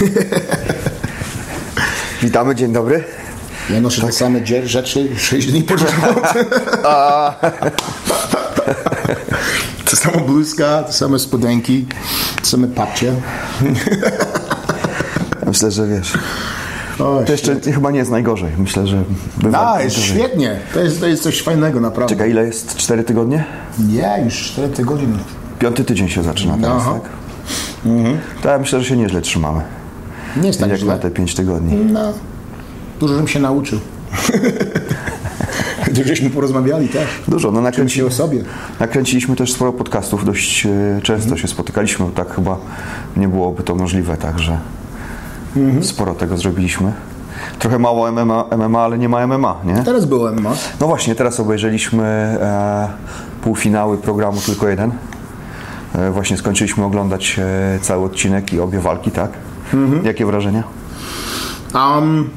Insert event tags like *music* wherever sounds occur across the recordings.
*laughs* Witamy, dzień dobry. Ja noszę te same dzie- rzeczy 6 dni po rząd. *laughs* To samo bluzka, te same spodenki, te same papcie. Myślę, że wiesz. O, To jeszcze chyba nie jest najgorzej. Myślę, że bywa A, jest gorzej. świetnie. To jest, to jest coś fajnego, naprawdę. Czekaj, ile jest? Cztery tygodnie? Nie, już 4 tygodnie. Piąty tydzień się zaczyna teraz, Aha. tak? To ja myślę, że się nieźle trzymamy. Nie jest tak jak źle. na te pięć tygodni. No, dużo żebym się nauczył. *laughs* Dużo żeśmy porozmawiali też. Dużo, no nakręci, o sobie. nakręciliśmy też sporo podcastów, dość e, często się spotykaliśmy, bo tak chyba nie byłoby to możliwe, także sporo tego zrobiliśmy. Trochę mało MMA, MMA, ale nie ma MMA, nie? Teraz było MMA. No właśnie, teraz obejrzeliśmy e, półfinały programu Tylko Jeden. E, właśnie skończyliśmy oglądać e, cały odcinek i obie walki, tak? Jakie wrażenia? Um,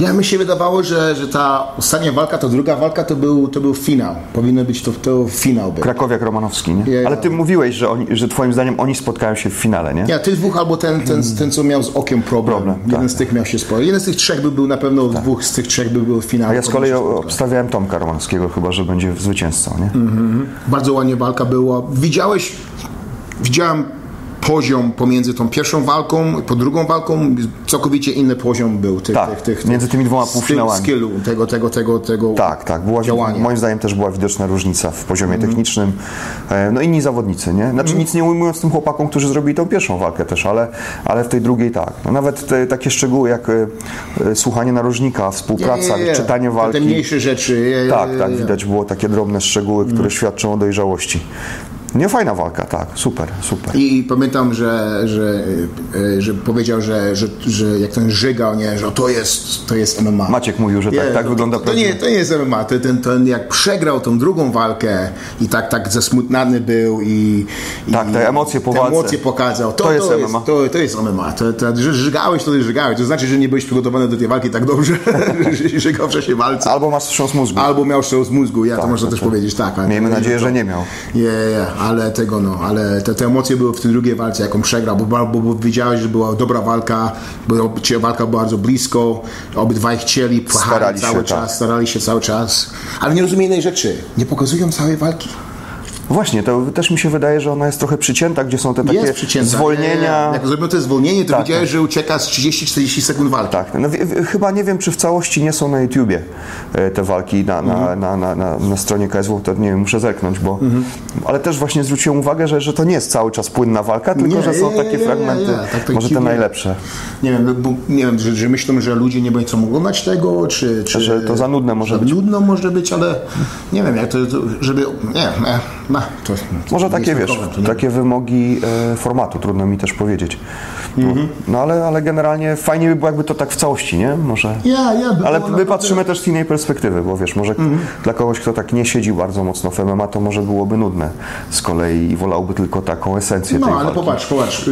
ja mi się wydawało, że, że ta ostatnia walka, to druga walka to był, to był finał. Powinno być to, to finał. Był. Krakowiak Romanowski, nie? Ja- Ale ty mówiłeś, że, oni, że twoim zdaniem oni spotkają się w finale, nie? Ja, tych dwóch albo ten, ten, ten co miał z okiem problem. Problem, Jeden tak. z tych miał się sporo. Jeden z tych trzech by był na pewno, dwóch z tych trzech by był w finale. A ja z kolei obstawiałem Tomka Romanowskiego chyba, że będzie zwycięzcą, nie? Bardzo ładnie walka była. Widziałeś, widziałem poziom pomiędzy tą pierwszą walką, po drugą walką, całkowicie inny poziom był. Tych, Tak, tych, tych, między tymi dwoma półfinałami. Skillu, tego, tego, tego, tego Tak, tak. Była, działania. moim zdaniem też była widoczna różnica w poziomie Mhm. technicznym. E, No inni zawodnicy, nie? Znaczy nic nie ujmując tym chłopakom, którzy zrobili tą pierwszą walkę też, ale, ale w tej drugiej tak. No nawet te, takie szczegóły jak e, e, słuchanie narożnika, współpraca, Nie, nie, nie. czytanie Te walki. mniejsze rzeczy. Je, je, Tak, je, tak, je. widać było takie drobne szczegóły, które Mhm. świadczą o dojrzałości. Nie fajna walka, tak, super, super. I pamiętam, że, że, e, że powiedział, że, że, że jak ten żygał, nie, że to jest, to jest MMA. Maciek mówił, że tak, Nie, tak to, wygląda to, to, nie, to nie jest MMA. To, ten, ten, jak przegrał tą drugą walkę i tak, tak zasmutnany był i, Tak, i te emocje po te emocje pokazał. To, To jest to MMA. To, to jest MMA. To, to, że żygałeś, to żygałeś. To znaczy, że nie byłeś przygotowany do tej walki tak dobrze, *laughs* że żygał w czasie walce. Albo masz wstrząs mózgu. Albo miał wstrząs mózgu, ja to Tak, można to- też to- powiedzieć, tak. Miejmy nadzieję, że nie miał. nie, nie, ale tego no, ale te, te emocje były w tej drugiej walce, jaką przegrał, bo, bo, bo wiedziałeś, że była dobra walka, bo czy walka była bardzo blisko, obydwaj chcieli, pchali Starali się, cały tak. czas, starali się cały czas, ale nie rozumiem jednej rzeczy, nie pokazują całej walki. Właśnie, to też mi się wydaje, że ona jest trochę przycięta, gdzie są te takie zwolnienia. Jak zrobią to zwolnienie, to Tak, widziałeś, że ucieka z 30-40 sekund walki. Tak, no, chyba nie wiem, czy w całości nie są na YouTubie e, te walki na, na, Mhm. na, na, na, na stronie KSW, to nie wiem, muszę zerknąć, bo... Ale też właśnie zwróciłem uwagę, że, że to nie jest cały czas płynna walka, tylko Nie, że są takie fragmenty, tak, tak, może te najlepsze. Nie wiem, bo, nie wiem, że, że myślą, że ludzie nie będą oglądać tego, czy, czy... Że to za nudne może być. nudno może być, ale nie wiem, jak to, to żeby... Nie, nie, no, to, Może to takie, jest wiesz, problem, takie wymogi e, formatu, trudno mi też powiedzieć. Mhm. No, no ale, ale generalnie fajnie by było, jakby to tak w całości, nie? Może... Ja, ja, by Ale my patrzymy też z innej perspektywy, bo wiesz, może Mhm. dla kogoś, kto tak nie siedzi bardzo mocno w MMA, to może byłoby nudne z kolei i wolałby tylko taką esencję No, tej ale walki. popatrz, popatrz.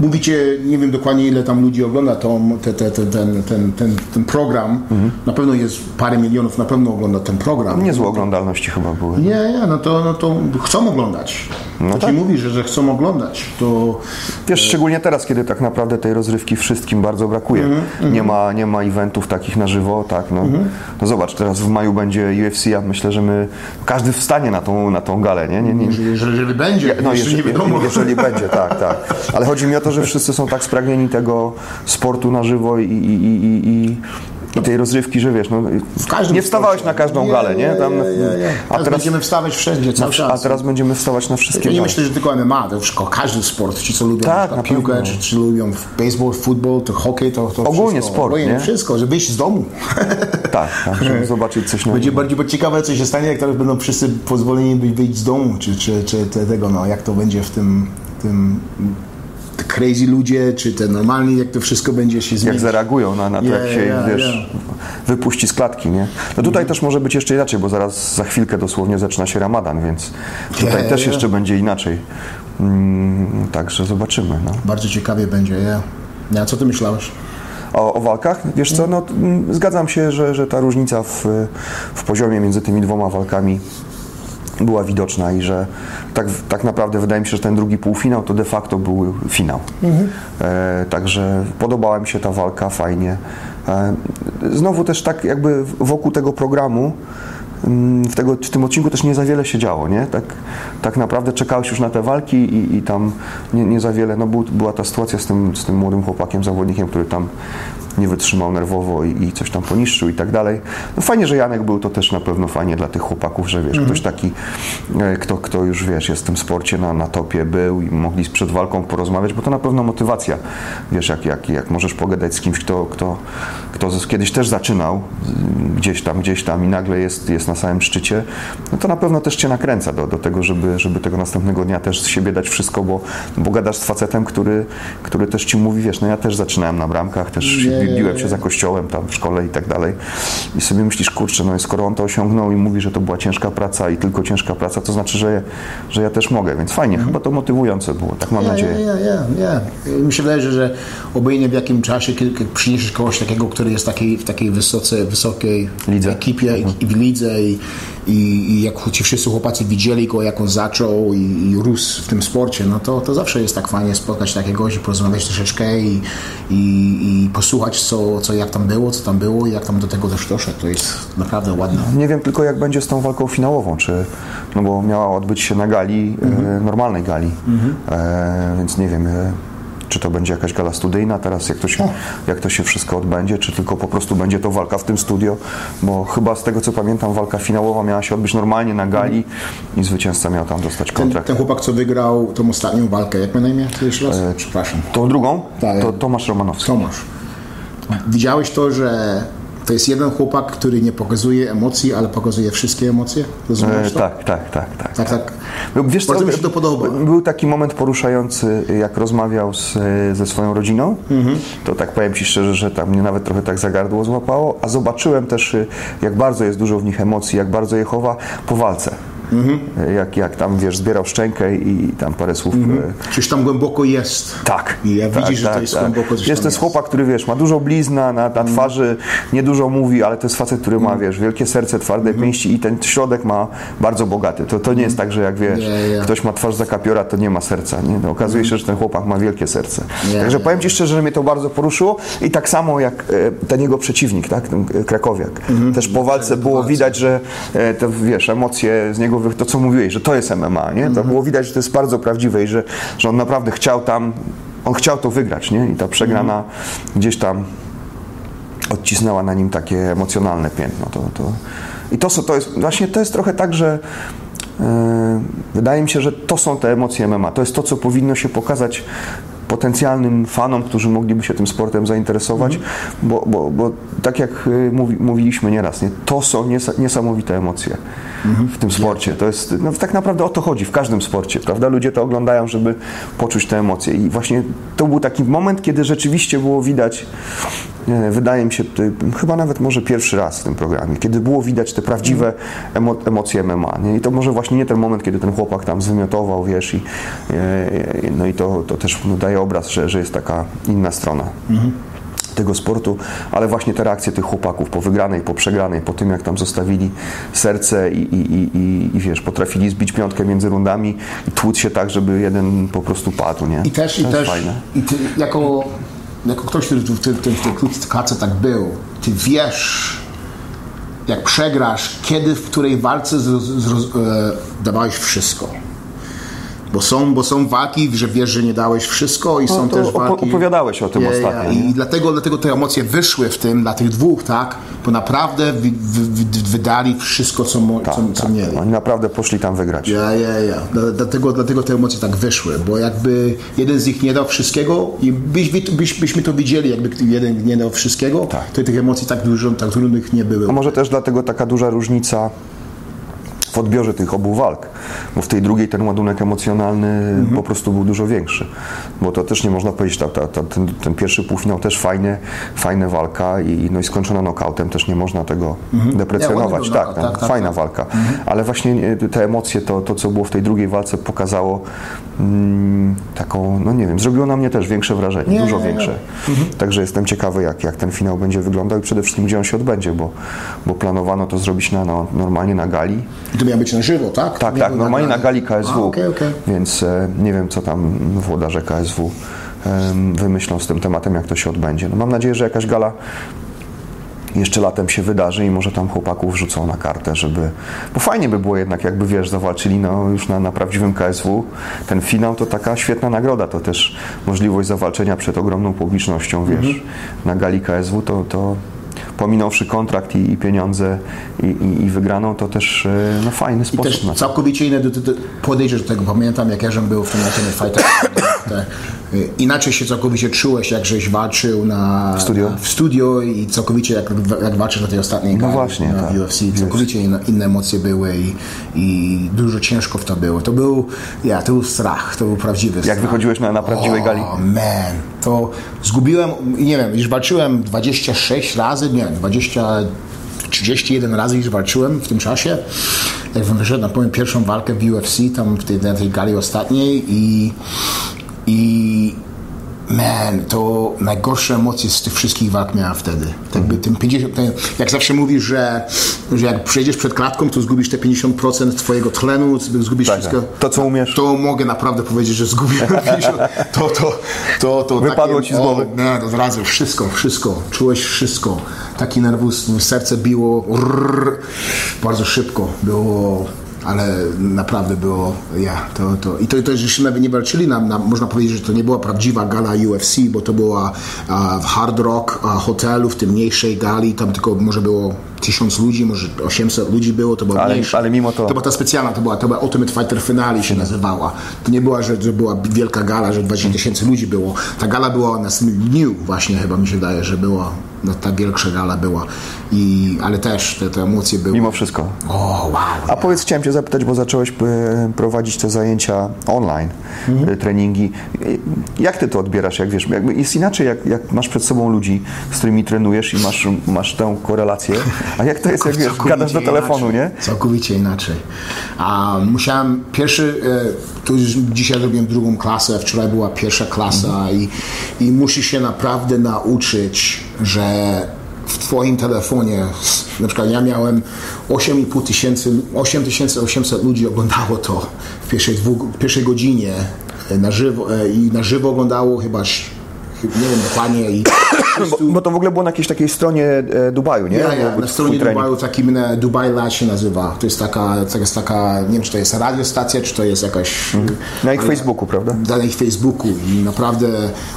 Mówicie, nie wiem dokładnie ile tam ludzi ogląda tą, te, te, te, ten, ten, ten, ten program. Mhm. Na pewno jest parę milionów, na pewno ogląda ten program. Niezłe oglądalności chyba były. Nie, nie, no to, no to chcą oglądać. No to tak. ci mówi, że, że chcą oglądać. To Wiesz, szczególnie teraz, kiedy tak naprawdę tej rozrywki wszystkim bardzo brakuje. Mhm, nie, ma, nie ma eventów takich na żywo, tak, no. no zobacz, teraz w maju będzie UFC, ja myślę, że my, każdy wstanie na tą, na tą galę, nie? nie, nie, jeżeli, jeżeli będzie, No, jeszcze jeżeli, nie wiadomo. *laughs* jeżeli będzie, tak, tak. Ale chodzi mi o to, że wszyscy są tak spragnieni tego sportu na żywo i, i, i, i, i tej rozrywki, że wiesz, no, nie wstawałeś na każdą Nie, galę, nie? Tam, nie, nie. A Teraz teraz, będziemy wstawać wszędzie cały a czas. teraz będziemy wstawać na wszystkie Ja nie myślę, że tylko MMA, to wszystko, każdy sport, ci co lubią Tak, na piłkę, pewno. czy, czy lubią baseball, futbol, to hokej, to, to Ogólnie wszystko, sport, obojętnie nie? wszystko, żeby wyjść z domu. Tak, tak, żeby *laughs* zobaczyć coś nowego. Będzie bardziej ciekawe, co się stanie, jak teraz będą wszyscy pozwoleni wyjść z domu, czy, czy, czy te, tego, no, jak to będzie w tym, tym crazy ludzie, czy te normalni, jak to wszystko będzie się jak zmieniać. zareagują na, na to, Yeah, jak się yeah, wiesz, yeah. wypuści z klatki, nie? No tutaj też może być jeszcze inaczej, bo zaraz za chwilkę dosłownie zaczyna się ramadan, więc tutaj Yeah, też yeah. jeszcze będzie inaczej. Mm, także zobaczymy. No. Bardzo ciekawie będzie, ja. Ja, co ty myślałeś? O, o walkach? Wiesz co, no, mm, zgadzam się, że, że ta różnica w, w poziomie między tymi dwoma walkami była widoczna i że tak, tak naprawdę wydaje mi się, że ten drugi półfinał to de facto był finał. E, także podobała mi się ta walka, fajnie. E, znowu też tak jakby wokół tego programu mm, w, tego, w tym odcinku też nie za wiele się działo, nie? Tak, tak naprawdę czekałeś już na te walki i, i tam nie, nie za wiele, no był, była ta sytuacja z tym, z tym młodym chłopakiem, zawodnikiem, który tam nie wytrzymał nerwowo i, i coś tam poniszczył i tak dalej. No fajnie, że Janek był, to też na pewno fajnie dla tych chłopaków, że wiesz, ktoś taki, e, kto, kto już wiesz, jest w tym sporcie na, na topie był i mogli przed walką porozmawiać, bo to na pewno motywacja, wiesz, jak, jak, jak możesz pogadać z kimś, kto, kto, kto kiedyś też zaczynał gdzieś tam, gdzieś tam i nagle jest, jest na samym szczycie, no to na pewno też cię nakręca do, do tego, żeby, żeby tego następnego dnia też z siebie dać wszystko, bo, bo gadasz z facetem, który, który też ci mówi, wiesz, no ja też zaczynałem na bramkach, też Nie, nie. się za kościołem tam w szkole i tak dalej i sobie myślisz, kurczę, no i skoro on to osiągnął i mówi, że to była ciężka praca i tylko ciężka praca, to znaczy, że, że ja też mogę, więc fajnie, chyba to motywujące było, tak mam Ja, nadzieję. ja, ja, ja, ja. Mi się wydaje, że, obojętnie w jakim czasie, kiedy, przyniesiesz kogoś takiego, który jest takiej, w takiej wysoce, wysokiej Lidze. ekipie i, i w lidze i, i, i jak ci wszyscy chłopacy widzieli go, jak on zaczął i, i rósł w tym sporcie, no to, to zawsze jest tak fajnie spotkać takiego i porozmawiać troszeczkę i, i, i posłuchać, co, co jak tam było, co tam było i jak tam do tego też doszedł. To jest naprawdę ładne. Nie wiem tylko jak będzie z tą walką finałową, czy, no bo miała odbyć się na gali, e, normalnej gali, e, więc nie wiem, e, czy to będzie jakaś gala studyjna teraz, jak to, się, jak to się wszystko odbędzie, czy tylko po prostu będzie to walka w tym studio, bo chyba z tego co pamiętam walka finałowa miała się odbyć normalnie na gali i zwycięzca miał tam dostać Ten, kontrakt. ten chłopak, co wygrał tą ostatnią walkę, jak ma na imię? To jeszcze raz? Przepraszam. Tą drugą Tak. to Tomasz Romanowski. Tomasz, widziałeś to, że to jest jeden chłopak, który nie pokazuje emocji, ale pokazuje wszystkie emocje? Rozumiesz E, to? tak, tak, tak, tak. Tak, tak. Był- Wiesz co, Bardzo mi się to podoba. Był taki moment poruszający, jak rozmawiał z, ze swoją rodziną. Mhm. To tak powiem Ci szczerze, że tam mnie nawet trochę tak za gardło złapało, a zobaczyłem też, jak bardzo jest dużo w nich emocji, jak bardzo je chowa po walce. Mhm. Jak, jak tam, wiesz, zbierał szczękę i, tam parę słów. y, Czyż tam głęboko jest. tak. I ja tak, widzisz, że to jest głęboko coś Jest to jest jest. chłopak, który wiesz, ma dużo blizna na, na twarzy, niedużo mówi, ale to jest facet, który ma, wiesz, wielkie serce, twarde pięści i ten środek ma bardzo bogaty. To, to nie jest tak, że jak wiesz, Nie, nie. ktoś ma twarz za kapiora, to nie ma serca. Nie? No, okazuje się, że ten chłopak ma wielkie serce. Nie, Także powiem Ci szczerze, że mnie to bardzo poruszyło i tak samo jak e, ten jego przeciwnik, tak, ten e, Krakowiak. Też po walce było widać, że e, te, wiesz, emocje z niego, to co mówiłeś, że to jest MMA, nie? To było widać, że to jest bardzo prawdziwe i że, że on naprawdę chciał tam, on chciał to wygrać, nie? I ta przegrana gdzieś tam odcisnęła na nim takie emocjonalne piętno. To, to, I to, są- to jest właśnie to jest trochę tak, że e, wydaje mi się, że to są te emocje MMA. To jest to, co powinno się pokazać potencjalnym fanom, którzy mogliby się tym sportem zainteresować, bo, bo, bo tak jak y, mówi, mówiliśmy nieraz, nie, to są nies- niesamowite emocje w tym sporcie. To jest, no, tak naprawdę o to chodzi w każdym sporcie, prawda? Ludzie to oglądają, żeby poczuć te emocje i właśnie to był taki moment, kiedy rzeczywiście było widać, wydaje mi się, chyba nawet może pierwszy raz w tym programie, kiedy było widać te prawdziwe emo, emocje MMA. Nie? I to może właśnie nie ten moment, kiedy ten chłopak tam zwymiotował, wiesz, i, e, no i to, to też no, daje obraz, że, że jest taka inna strona. Tego sportu, ale właśnie te reakcje tych chłopaków po wygranej, po przegranej, po tym jak tam zostawili serce i, i, i, i, i wiesz, potrafili zbić piątkę między rundami i tłuc się tak, żeby jeden po prostu padł, nie? I też, to i też, fajne. i ty, jako, jako ktoś, który w, tym- tym- w tej klatce tak był, ty wiesz, jak przegrasz, kiedy, w której walce zroz, zroz, e, dawałeś wszystko. Bo są, bo są walki, że wiesz, że nie dałeś wszystko i są No to też walki... opowiadałeś o tym ostatnio, nie? I dlatego, dlatego te emocje wyszły w tym, dla tych dwóch, tak? Bo naprawdę wy, wy, wy, wydali wszystko, co, mo, co, co tak. mieli. Oni naprawdę poszli tam wygrać. Ja, ja, ja. Dla- Dlatego, dlatego te emocje tak wyszły, bo jakby jeden z nich nie dał wszystkiego i byś, byś, byśmy to widzieli, jakby jeden nie dał wszystkiego, Tak. to tych emocji tak dużo, tak trudnych nie było. A może też dlatego taka duża różnica w odbiorze tych obu walk, bo w tej drugiej ten ładunek emocjonalny Mhm. po prostu był dużo większy. Bo to też nie można powiedzieć, ta, ta, ta, ten, ten pierwszy półfinał też fajny, fajna walka i, no i skończona nokautem, też nie można tego deprecjonować. ładny był tak, knockout, tak, tak, tak, fajna tak. walka. Ale właśnie e, te emocje, to, to co było w tej drugiej walce pokazało mm, taką, no nie wiem, zrobiło na mnie też większe wrażenie, Nie, dużo nie, nie. większe. Także jestem ciekawy, jak, jak ten finał będzie wyglądał i przede wszystkim, gdzie on się odbędzie, bo, bo planowano to zrobić na, no, normalnie na gali. To miało być na żywo, tak? Tak, Nie tak, normalnie na gali KSW. A, okej, okej. Więc e, nie wiem, co tam włodarze KSW em, wymyślą z tym tematem, jak to się odbędzie. No, mam nadzieję, że jakaś gala jeszcze latem się wydarzy i może tam chłopaków wrzucą na kartę, żeby... Bo fajnie by było jednak, jakby wiesz, zawalczyli no, już na, na prawdziwym KSW. Ten finał to taka świetna nagroda, to też możliwość zawalczenia przed ogromną publicznością, wiesz, Mhm. na gali KSW to... to Pominąwszy kontrakt i, i pieniądze i, i, i wygraną, to też e, no, fajny I sposób też na to. całkowicie inne podejście do tego. Pamiętam, jak ja żem był w tym Ultimate Fighter. Te, y, inaczej się całkowicie czułeś, jak żeś walczył na, W studio? Na, w studio i całkowicie jak, jak walczysz na tej ostatniej gali właśnie, na tak. UFC. Całkowicie inne, inne emocje były i, i dużo ciężko w to było. To był, ja, to był strach, to był prawdziwy strach. wychodziłeś na- na prawdziwej gali? O man, to zgubiłem, nie wiem, już walczyłem 26 razy, nie, 20... 31 razy już walczyłem w tym czasie. Jak wyszedłem na pierwszą walkę w UFC, tam w tej, na tej gali ostatniej i, i man, to najgorsze emocje z tych wszystkich walk miałem wtedy. Tak jakby tym 50, ten, jak zawsze mówisz, że, że jak przejdziesz przed klatką, to zgubisz te 50% twojego tlenu, zgubisz Tak, wszystko. tak. To, co umiesz. To mogę naprawdę powiedzieć, że zgubiłem *laughs* 50. To, to, to, to Wypadło takie, ci z głowy. O, nie, od razu wszystko, wszystko. Czułeś wszystko. Taki nerwus, serce biło rrr, bardzo szybko. Było ale naprawdę było, ja, to, to. I to, to żeśmy nawet nie walczyli, na, na, można powiedzieć, że to nie była prawdziwa gala UFC, bo to była a, w Hard Rock a, hotelu, w tym mniejszej gali, tam tylko może było 1000 ludzi, może 800 ludzi było, to była Ale- mniejsza. ale mimo to- To była ta specjalna, to była, to była Ultimate Fighter Finale się nazywała. To nie była, że, że była wielka gala, że 20 tysięcy ludzi było. Ta gala była na dniu właśnie chyba mi się wydaje, że była, no, ta większa gala była. I, ale też te, te emocje były. Mimo wszystko. O, wow. A powiedz, chciałem Cię zapytać, bo zacząłeś e, prowadzić te zajęcia online, Mhm. e, treningi. E, Jak Ty to odbierasz, jak wiesz? Jakby jest inaczej, jak, jak masz przed sobą ludzi, z którymi trenujesz i masz, masz tę korelację, a jak to jest, jak wiesz, gadasz do telefonu, inaczej. nie? Całkowicie inaczej. A musiałem pierwszy, e, to już dzisiaj robiłem drugą klasę, wczoraj była pierwsza klasa Mhm. i, i musisz się naprawdę nauczyć, że w twoim telefonie, na przykład ja miałem 8,5 tysięcy, 8800 ludzi oglądało to w pierwszej, dwu, pierwszej godzinie e, na żywo, e, i na żywo oglądało chyba, nie wiem dokładnie i Bo, bo to w ogóle było na jakiejś takiej stronie e, Dubaju, nie? ja, ja, na stronie. Dubaju takim e, Dubai Live się nazywa. To jest taka, to jest taka, nie wiem czy to jest radiostacja, czy to jest jakaś... Na ich Facebooku, prawda? Na ich Facebooku i naprawdę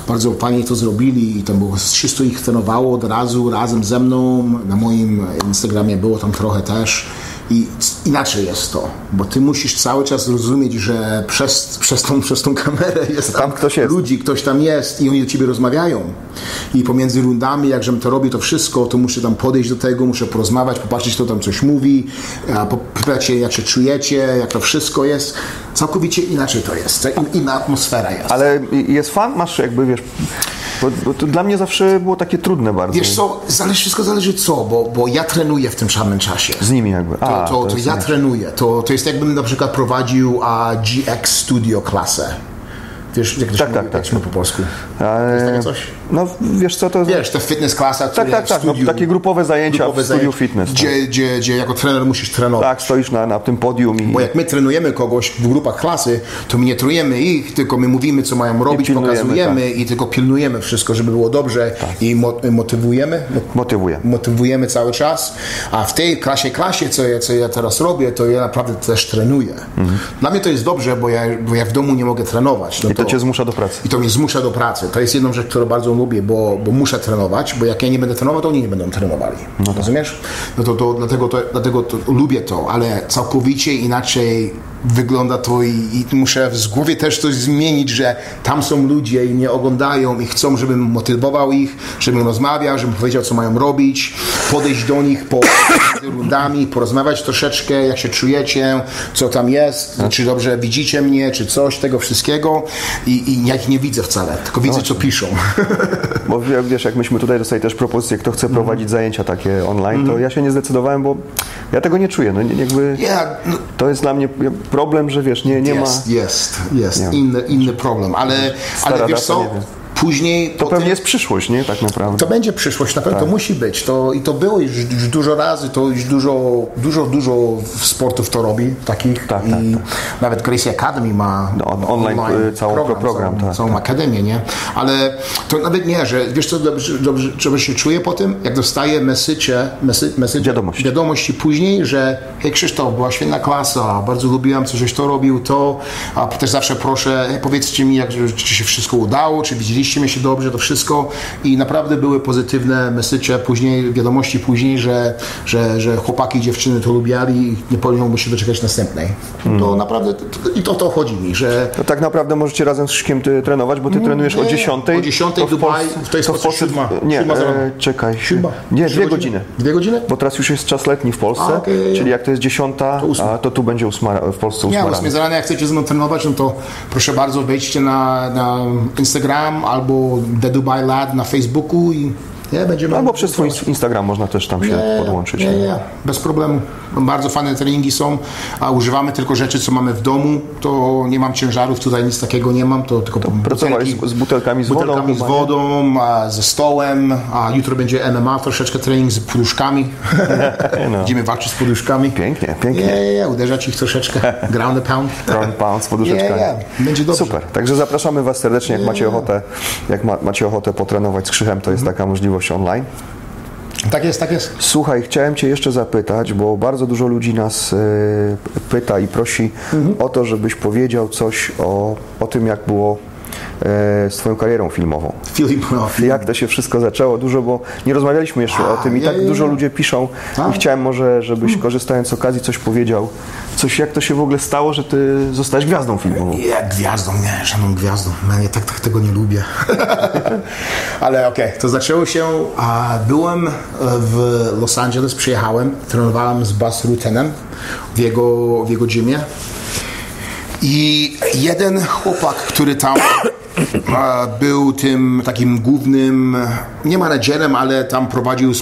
bardzo fajnie to zrobili i tam było 300 ich trenowało od razu razem ze mną. Na moim Instagramie było tam trochę też. I inaczej jest to, bo ty musisz cały czas rozumieć, że przez, przez, tą, przez tą kamerę jest Tam ktoś jest. ludzi, ktoś tam jest i oni do ciebie rozmawiają. I pomiędzy rundami, jak żem to robi to wszystko, to muszę tam podejść do tego, muszę porozmawiać, popatrzeć, kto tam coś mówi, popytać się, jak się czujecie, jak to wszystko jest. Całkowicie inaczej to jest, in, inna atmosfera jest. Ale jest fan? Masz jakby, wiesz... Bo, bo to dla mnie zawsze było takie trudne bardzo. Wiesz co, zależy, wszystko zależy co, bo, bo ja trenuję w tym samym czasie. Z nimi jakby. To, A, to, to, jest ja inaczej. trenuję. To, to jest jakbym na przykład prowadził a, GX Studio klasę. Wiesz, jak to się Tak, mówi, tak, tak. po polsku? Ale- jest takie coś? No wiesz co, to... Wiesz, te fitness klasa, tak, tak, tak, no, takie grupowe zajęcia grupowe w studiu zajęcia, fitness. tak. Gdzie, gdzie, gdzie jako trener musisz trenować. Tak, stoisz na, na tym podium i... Bo jak my trenujemy kogoś w grupach klasy, to my nie trenujemy ich, tylko my mówimy, co mają robić, pokazujemy i tylko pilnujemy wszystko, żeby było dobrze i mo motywujemy. Motywuje. Motywujemy cały czas. A w tej klasie, klasie, co ja, co ja teraz robię, to ja naprawdę też trenuję. Dla mnie to jest dobrze, bo ja, bo ja w domu nie mogę trenować. No I to cię zmusza do pracy. I to mnie zmusza do pracy. To jest jedną rzecz, którą bardzo lubię, bo, bo muszę trenować, bo jak ja nie będę trenował, to oni nie będą trenowali. Rozumiesz? No to, to, dlatego, to, dlatego to lubię to, ale całkowicie inaczej wygląda to i, i muszę w głowie też coś zmienić, że tam są ludzie i nie oglądają i chcą, żebym motywował ich, żebym rozmawiał, żebym powiedział, co mają robić, podejść do nich po *coughs* rundami, porozmawiać troszeczkę, jak się czujecie, co tam jest, czy dobrze widzicie mnie, czy coś, tego wszystkiego i, i ja ich nie widzę wcale, tylko widzę, co piszą. *laughs* Bo wie- wiesz, jak myśmy tutaj dostali też propozycję, kto chce prowadzić zajęcia takie online, to ja się nie zdecydowałem, bo ja tego nie czuję. No nie, jakby Ja, no, to jest dla mnie problem, że wiesz, nie, nie ma... jest, jest, jest, inny, inny problem, ale, Stara ale wiesz co. później... To pewnie tym- jest przyszłość, nie? Tak naprawdę. To będzie przyszłość, na pewno Tak. to musi być. To, I to było już, już dużo razy, to już dużo, dużo, dużo sportów to robi, takich. Tak, I tak, nawet Gracie Academy ma No, on- online, y, całą pro- program, całą, tak, całą akademię, nie? Ale to nawet nie, że wiesz co dobrze, dobrze, dobrze się czuję po tym, jak dostaję message, message, message Wiadomości. wiadomości później, że hej Krzysztof, była świetna klasa, bardzo lubiłam, co żeś to robił, to, a też zawsze proszę, powiedzcie mi, jak, czy się wszystko udało, czy widzieliście mnie się dobrze, to wszystko i naprawdę były pozytywne message później, wiadomości później, że, że, że chłopaki i dziewczyny to lubiali i nie powinno się doczekać następnej. To naprawdę, to, i to o to chodzi mi, że To tak naprawdę możecie razem z ty, trenować, bo ty trenujesz o nie, 10. o 10 to w Dubaj, Polsce- to jest w po prostu siódma. Nie, Siódma e, czekaj. Siódma. Nie, dwie godziny. Dwie godziny? Bo teraz już jest czas letni w Polsce, A, okej. czyli jak to jest 10, to, a to tu będzie ósma, w Polsce Nie, ósma ósmej rano. z rana, jak chcecie ze mną trenować, no to proszę bardzo, wejdźcie na, na Instagram albo The Dubai Lad na Facebooku i nie, będziemy... Albo przez twój Instagram można też tam się Nie, podłączyć. Nie, nie, bez problemu. Bardzo fajne treningi są, a używamy tylko rzeczy, co mamy w domu. To nie mam ciężarów, tutaj nic takiego nie mam, to tylko Pracowałeś z, z butelkami z wodą? butelkami z wodą, a ze stołem, a jutro będzie MMA, troszeczkę trening z poduszkami. *laughs* no. Będziemy walczyć z poduszkami. Pięknie, pięknie. Nie, nie, nie, uderzać ich troszeczkę. *laughs* Ground and pound. Ground pound z poduszeczkami. Nie, nie, będzie dobrze. Super, także zapraszamy Was serdecznie, jak macie ochotę, jak ma, macie ochotę potrenować z Krzychem, to jest taka możliwość online. Tak jest, tak jest. Słuchaj, chciałem Cię jeszcze zapytać, bo bardzo dużo ludzi nas e, pyta i prosi o to, żebyś powiedział coś o, o tym, jak było e, z Twoją karierą filmową. Film, no, film. Jak to się wszystko zaczęło? Dużo, bo nie rozmawialiśmy jeszcze o tym i nie, tak nie, dużo nie. ludzie piszą Tak. i chciałem może, żebyś korzystając z okazji coś powiedział. Coś, jak to się w ogóle stało, że Ty zostałeś gwiazdą filmową? Nie, gwiazdą, nie, żadną gwiazdą. Ja tak, tak tego nie lubię. *laughs* Ale okej, to zaczęło się, a byłem e, w Los Angeles, przyjechałem, trenowałem z Bas Rutenem w jego, w jego gymie. I jeden chłopak, który tam był tym takim głównym, nie menedżerem, ale tam prowadził, e,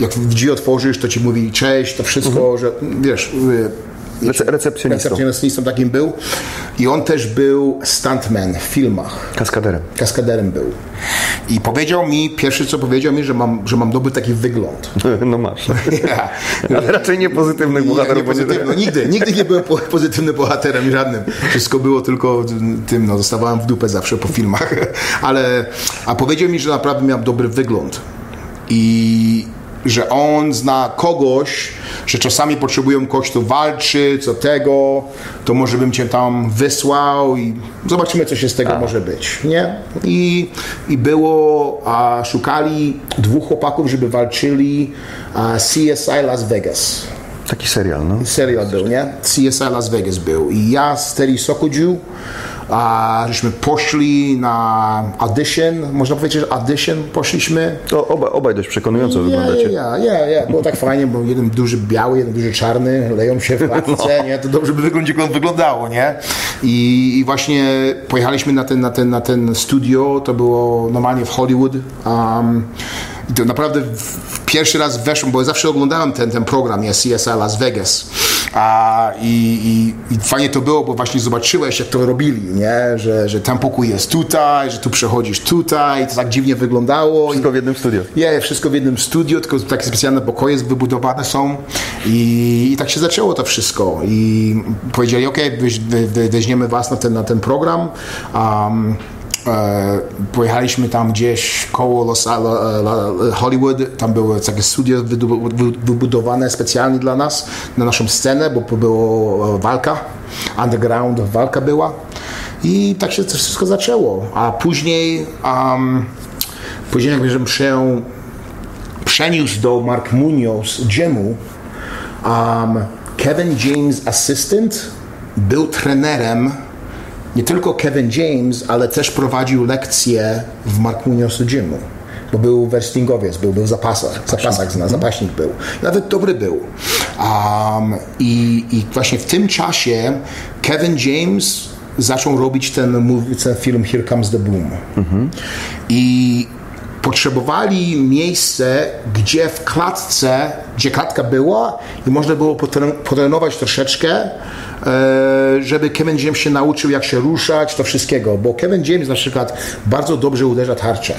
jak drzwi otworzysz, to ci mówi cześć, to wszystko, że wiesz, e, Rece- recepcjonistą. recepcjonistą takim był. I on też był stuntman w filmach. Kaskaderem. Kaskaderem był. I powiedział mi, pierwszy co powiedział mi, że mam, że mam dobry taki wygląd. *laughs* No masz. Ja. *laughs* Ale raczej nie pozytywnych Nie, nie bohaterów. będzie- pozytywno, nigdy, nigdy nie byłem po- *laughs* pozytywnym bohaterem żadnym. Wszystko było tylko tym, no, dostawałem w dupę zawsze po filmach. Ale, a powiedział mi, że naprawdę miałem dobry wygląd. I że on zna kogoś, że czasami potrzebują kogoś, kto walczy, co tego, to może bym cię tam wysłał i zobaczymy, co się z tego może być, nie? I, i było, a szukali dwóch chłopaków, żeby walczyli a, CSI Las Vegas Taki serial, no. serial był, nie? CSI Las Vegas był. I ja z Terry Sokodziu, a żeśmy poszli na audition, można powiedzieć, że audition poszliśmy. To obaj, obaj dość przekonująco Ja, wyglądacie. ja, ja, ja. Było tak fajnie, bo jeden duży biały, jeden duży czarny, leją się w *laughs* klatce, nie? To dobrze by wygląda- wyglądało, nie? I, I właśnie pojechaliśmy na ten, na, ten, na ten studio, to było normalnie w Hollywood. Um, i to naprawdę pierwszy raz weszłem, bo zawsze oglądałem ten, ten program, nie? CSI Las Vegas. A, i, i, I fajnie to było, bo właśnie zobaczyłeś, jak to robili, nie? Że, że ten pokój jest tutaj, że tu przechodzisz tutaj, to tak dziwnie wyglądało. Wszystko w jednym studiu. Nie, wszystko w jednym studiu, tylko takie specjalne pokoje wybudowane są i, i tak się zaczęło to wszystko i powiedzieli, ok, weź, we, weźmiemy was na ten, na ten program. Um, pojechaliśmy tam gdzieś koło Los, la, la, Hollywood, tam było takie wy- wybudowane specjalnie dla nas, na naszą scenę, bo było e, walka, underground walka była. I tak się to wszystko zaczęło, a później um, później jakby, że się przeniósł do Mark Munoz gymu. Um, Kevin James assistant był trenerem nie tylko Kevin James, ale też prowadził lekcje w Mark Munoz gymu. Bo był wrestlingowiec, był, był w zapasach, w zapasach zna, zapaśnik był. Nawet dobry był. Um, i, I właśnie w tym czasie Kevin James zaczął robić ten, ten film Here Comes the Boom. I potrzebowali miejsce, gdzie w klatce, gdzie klatka była i można było potren- potrenować troszeczkę, e, żeby Kevin James się nauczył, jak się ruszać, to wszystkiego. Bo Kevin James na przykład bardzo dobrze uderza tarczę.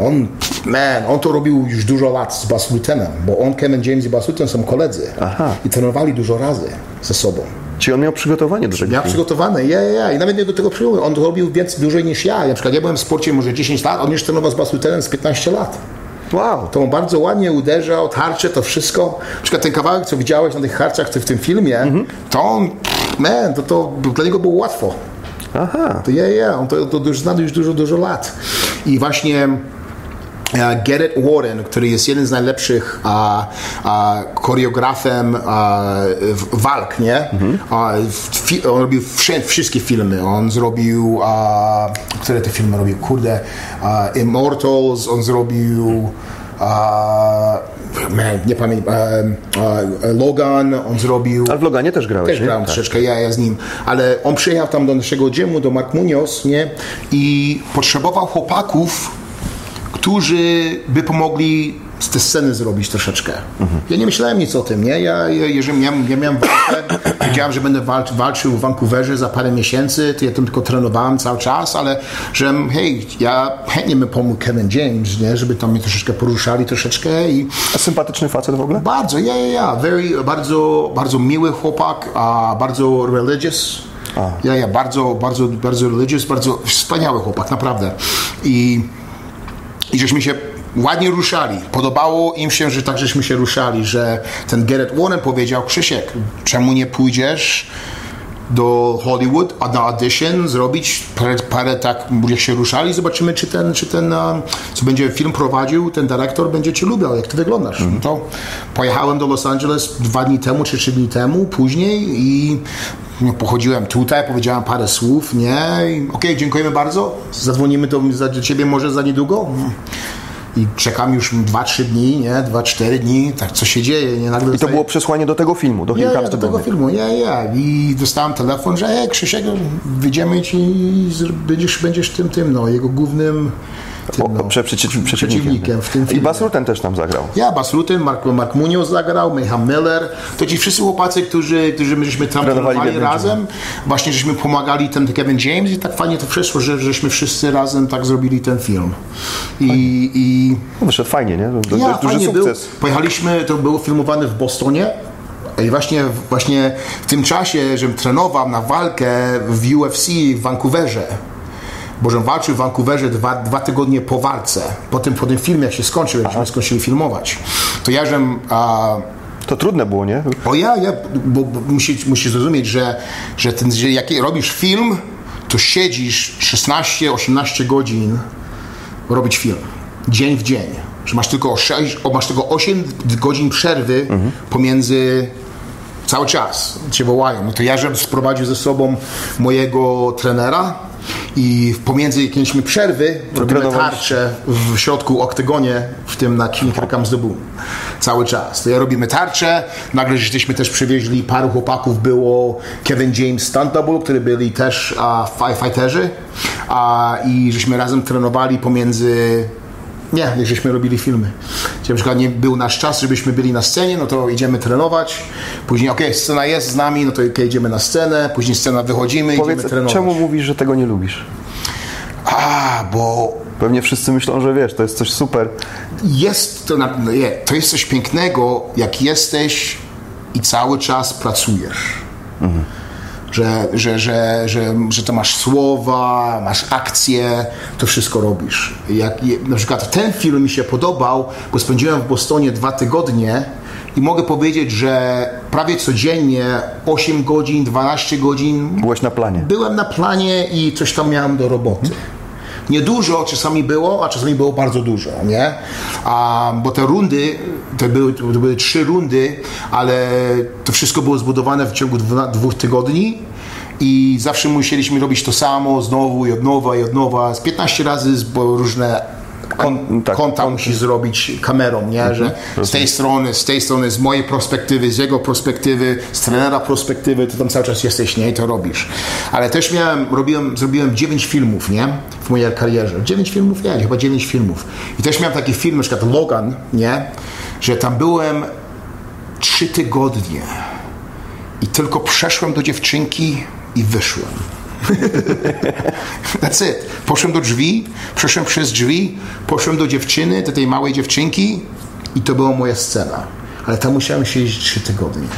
On, man, on to robił już dużo lat z Bas Lutenem, bo on, Kevin James i Bas Luten są koledzy. Aha. I trenowali dużo razy ze sobą. Czy on miał przygotowanie do tego? Ja przygotowane, ja, ja, ja. I nawet nie do tego przyjąłem. On robił więcej, dłużej niż ja. Na przykład ja byłem w sporcie może 10 lat, on już trenował z Basutenem z 15 lat. Wow. To on bardzo ładnie uderzał, tarcze, to wszystko. Na przykład ten kawałek, co widziałeś na tych harczach w tym filmie, to on, man, to, to dla niego było łatwo. Aha. To ja, ja, on to, to już zna już dużo, dużo lat. I właśnie Garrett Warren, który jest jeden z najlepszych a, a, choreografem a, w- walk, nie? A, w- fi, on robił wszy, wszystkie filmy. On zrobił, a, które te filmy robił? Kurde, a, Immortals, on zrobił a, man, nie pamiętam, a, a, Logan, on zrobił... Ale w Loganie też grałeś, Też nie? grałem Tak. troszeczkę, ja, ja z nim, ale on przyjechał tam do naszego gymu, do Mark Munoz, nie? I potrzebował chłopaków, którzy by pomogli z te sceny zrobić troszeczkę. Ja nie myślałem nic o tym, nie? Ja, ja, jeżeli miałem, ja miałem walkę, *clears throat* wiedziałem, że będę walcz, walczył w Vancouverze za parę miesięcy, to ja tam tylko trenowałem cały czas, ale że hej, ja chętnie bym pomógł Kevin James, nie? Żeby tam mnie troszeczkę poruszali troszeczkę i A sympatyczny facet w ogóle? bardzo, ja, ja, ja. Very, bardzo, bardzo miły chłopak, a bardzo religious. Ja, ja, bardzo, bardzo, bardzo religious, bardzo wspaniały chłopak, naprawdę. I, i żeśmy się ładnie ruszali. Podobało im się, że tak żeśmy się ruszali, że ten Garrett Warren powiedział, Krzysiek, czemu nie pójdziesz do Hollywood a na audition zrobić parę, parę tak, jak się ruszali, zobaczymy, czy ten, czy ten, co będzie film prowadził, ten dyrektor będzie cię lubił, jak ty wyglądasz. No to pojechałem do Los Angeles dwa dni temu, czy trzy dni temu, później i no, pochodziłem tutaj, powiedziałem parę słów, nie, okej, dziękujemy bardzo, zadzwonimy do, do ciebie może za niedługo. I czekam już 2-3 dni, nie, 2-4 dni, tak co się dzieje, nie, nagle I to było przesłanie do tego filmu, do ja, Here ja, Comes do tego filmu, ja, ja. I dostałem telefon, że hej, Krzysiek, wyjdziemy ci i będziesz, będziesz tym, tym, no, jego głównym tym, O, no. prze, przeciw, przeciwnikiem. Przeciwnikiem w tym I filmie. Bas Rutten też tam zagrał. Ja, Bas Rutten, Mark, Mark Munoz zagrał, Micha Miller, to ci wszyscy chłopacy, którzy, którzy my żeśmy tam Trenowali razem, właśnie żeśmy pomagali ten Kevin James i tak fajnie to wszystko, że żeśmy wszyscy razem tak zrobili ten film. I, i No, Wyszedł fajnie, nie? To, ja, duży fajnie był. sukces. Pojechaliśmy, to było filmowane w Bostonie. I właśnie, właśnie w tym czasie, że trenował na walkę w UFC w Vancouverze, bo że walczył w Vancouverze dwa, dwa tygodnie po walce, po tym, po tym filmie, jak się skończył, jak skończyli filmować, to ja, żem, a, To trudne było, nie? bo ja, ja bo, bo musisz, musisz zrozumieć, że, że, ten, że jak robisz film, to siedzisz 16-18 godzin robić film. Dzień w dzień. Że masz tylko, 6, o, masz tylko 8 godzin przerwy pomiędzy cały czas cię wołają. No to ja żem sprowadził ze sobą mojego trenera i pomiędzy jakimiś przerwy robimy tarczę w środku oktagonie, w tym na Comes the Boom. Cały czas. To ja robimy tarczę. Nagle żeśmy też przywieźli paru chłopaków. Było Kevin James Stunt Double, którzy byli też a, fi- fighterzy. A, I żeśmy razem trenowali pomiędzy Nie, jak żeśmy robili filmy. Gdzie na przykład nie był nasz czas, żebyśmy byli na scenie, no to idziemy trenować. Później, okej, scena jest z nami, no to okej, idziemy na scenę. Później scena wychodzimy, Powiedz, idziemy trenować. czemu mówisz, że tego nie lubisz? A, bo Pewnie wszyscy myślą, że wiesz, to jest coś super. jest to, na, no nie, to jest coś pięknego, jak jesteś i cały czas pracujesz. Że, że, że, że, że to masz słowa, masz akcje, to wszystko robisz. Jak, na przykład ten film mi się podobał, bo spędziłem w Bostonie dwa tygodnie i mogę powiedzieć, że prawie codziennie 8 godzin, 12 godzin Byłeś na planie. byłem na planie i coś tam miałem do roboty. Niedużo czasami było, a czasami było bardzo dużo, nie? A, bo te rundy, to były, to były trzy rundy, ale to wszystko było zbudowane w ciągu dwóch tygodni i zawsze musieliśmy robić to samo, znowu i od nowa i od nowa, z 15 razy, różne kon, tak, konta musi zrobić kamerą, nie? Że z tej strony, z tej strony, z mojej perspektywy, z jego perspektywy, z trenera perspektywy, to tam cały czas jesteś, nie? I to robisz. Ale też miałem, robiłem, zrobiłem 9 filmów, nie? W mojej karierze. 9 filmów? Nie, chyba 9 filmów. I też miałem taki film, na przykład Logan, nie? Że tam byłem 3 tygodnie i tylko przeszłem do dziewczynki i wyszłem. *laughs* That's it. Poszłem do drzwi, przeszłem przez drzwi, poszłem do dziewczyny, do tej małej dziewczynki i to była moja scena. Ale tam musiałem siedzieć trzy tygodnie.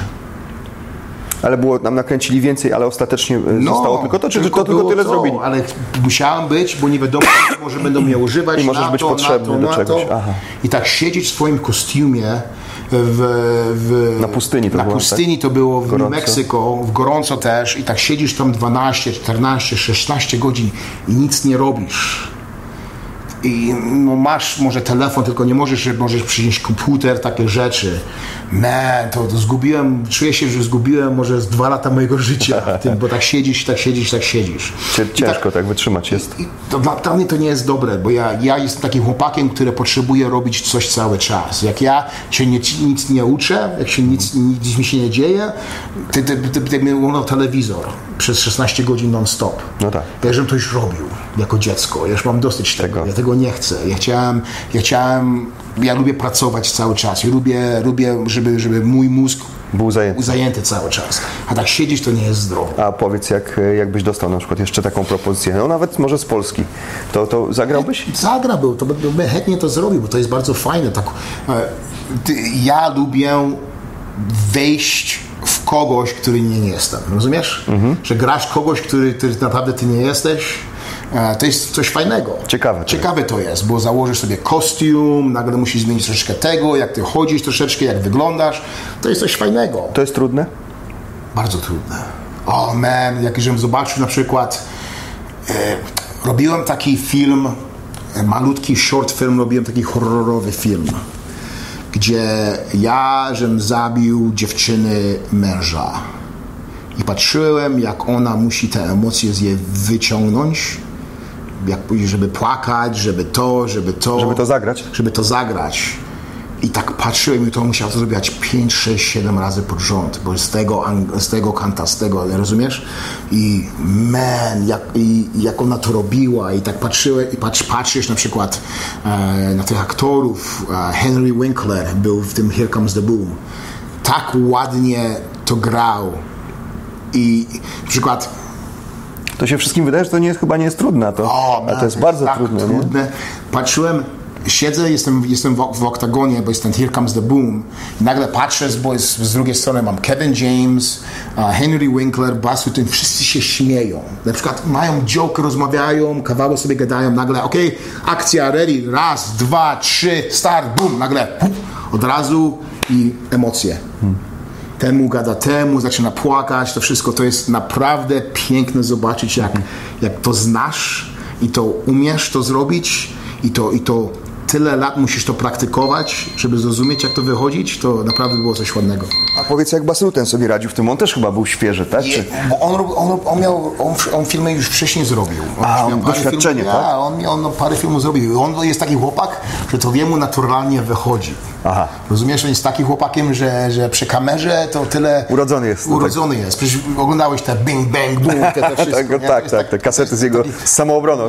Ale było, nam nakręcili więcej, ale ostatecznie e, zostało tylko to, czy tylko, to, tylko tyle to, zrobili? Ale musiałem być, bo nie wiadomo, *coughs* może będą mnie używać I możesz być potrzebny do czegoś. Aha. I tak siedzieć w swoim kostiumie w, w, Na pustyni to na było, pustyni to było w New Gorąco. Meksyko, w gorąco też i tak siedzisz tam 12, 14, 16 godzin i nic nie robisz. I no masz może telefon, tylko nie możesz, że możesz przynieść komputer, takie rzeczy. Man, to, to zgubiłem, czuję się, że zgubiłem może z dwa lata mojego życia *laughs* tym, bo tak siedzisz, tak siedzisz, tak siedzisz. I tak- Ciężko tak wytrzymać jest. i to dla, mnie to nie jest dobre, bo ja, ja jestem takim chłopakiem, który potrzebuje robić coś cały czas. Jak ja się nie, nic nie uczę, jak się nic, nic mi się nie dzieje, ty, ty, ty, telewizor przez 16 godzin non-stop. No tak. Ja żebym to już robił jako dziecko. Ja już mam dosyć tego. Tego. Ja tego nie chcę. Ja chciałem, ja chciałem, ja lubię pracować cały czas. Ja lubię, lubię żeby, żeby mój mózg Był zajęty. zajęty cały czas. A tak siedzieć to nie jest zdrowe. A powiedz, jak, jakbyś dostał na przykład jeszcze taką propozycję, no nawet może z Polski, to, to zagrałbyś? Zagra był, to bym chętnie to zrobił, bo to jest bardzo fajne. Tak, e, ja lubię wejść w kogoś, który nie jestem. Rozumiesz? Że grasz kogoś, który, który naprawdę ty nie jesteś. e, To jest coś fajnego. Ciekawe to Ciekawe to jest, bo założysz sobie kostium, nagle musisz zmienić troszeczkę tego, jak ty chodzisz troszeczkę, jak wyglądasz. To jest coś fajnego. To jest trudne? Bardzo trudne. O man, jak żebym zobaczył na przykład, e, robiłem taki film, e, malutki short film, robiłem taki horrorowy film, gdzie ja, żem zabił dziewczyny męża. I patrzyłem, jak ona musi te emocje z jej wyciągnąć, jak, żeby płakać, żeby to, żeby to. Żeby to zagrać? Żeby to zagrać. I tak patrzyłem i to musiał to zrobić 5, 6, 7 razy pod rząd, bo z tego, z tego kanta, z tego, rozumiesz? I man, jak, i, jak ona to robiła i tak patrzyłem i patrz, patrzysz na przykład e, na tych aktorów, e, Henry Winkler był w tym Here Comes the Boom. Tak ładnie to grał. I na przykład To się wszystkim wydaje, że to nie jest, chyba nie jest trudne, to, o, a to jest bardzo tak trudne. Trudne. Patrzyłem, siedzę, jestem, jestem w, w oktagonie, bo jest Here Comes the Boom. I nagle patrzę, bo jest, z drugiej strony mam Kevin James, uh, Henry Winkler, Bas Rutten, wszyscy się śmieją. Na przykład mają joke, rozmawiają, kawały sobie gadają, nagle okej, akcja, ready, raz, dwa, trzy, start, boom, nagle od razu i emocje. Temu gada temu, zaczyna płakać, to wszystko to jest naprawdę piękne zobaczyć, jak, jak to znasz i to umiesz to zrobić i to, i to tyle lat musisz to praktykować, żeby zrozumieć, jak to wychodzić, to naprawdę było coś ładnego. A powiedz, jak Basruten sobie radził w tym, on też chyba był świeży, tak? Czy... Bo on, on, on miał, on, on filmy już wcześniej zrobił. A, on miał parę doświadczenie, filmów, tak? Ja, on, on parę filmów zrobił. On jest taki chłopak, że to jemu naturalnie wychodzi. Aha. Rozumiesz, on jest takim chłopakiem, że, że przy kamerze to tyle... Urodzony jest do Urodzony jest. Przecież oglądałeś te bing, bang, boom, te, te *laughs* wszystko. tak, nie? tak, jest tak, te kasety z jego taki-.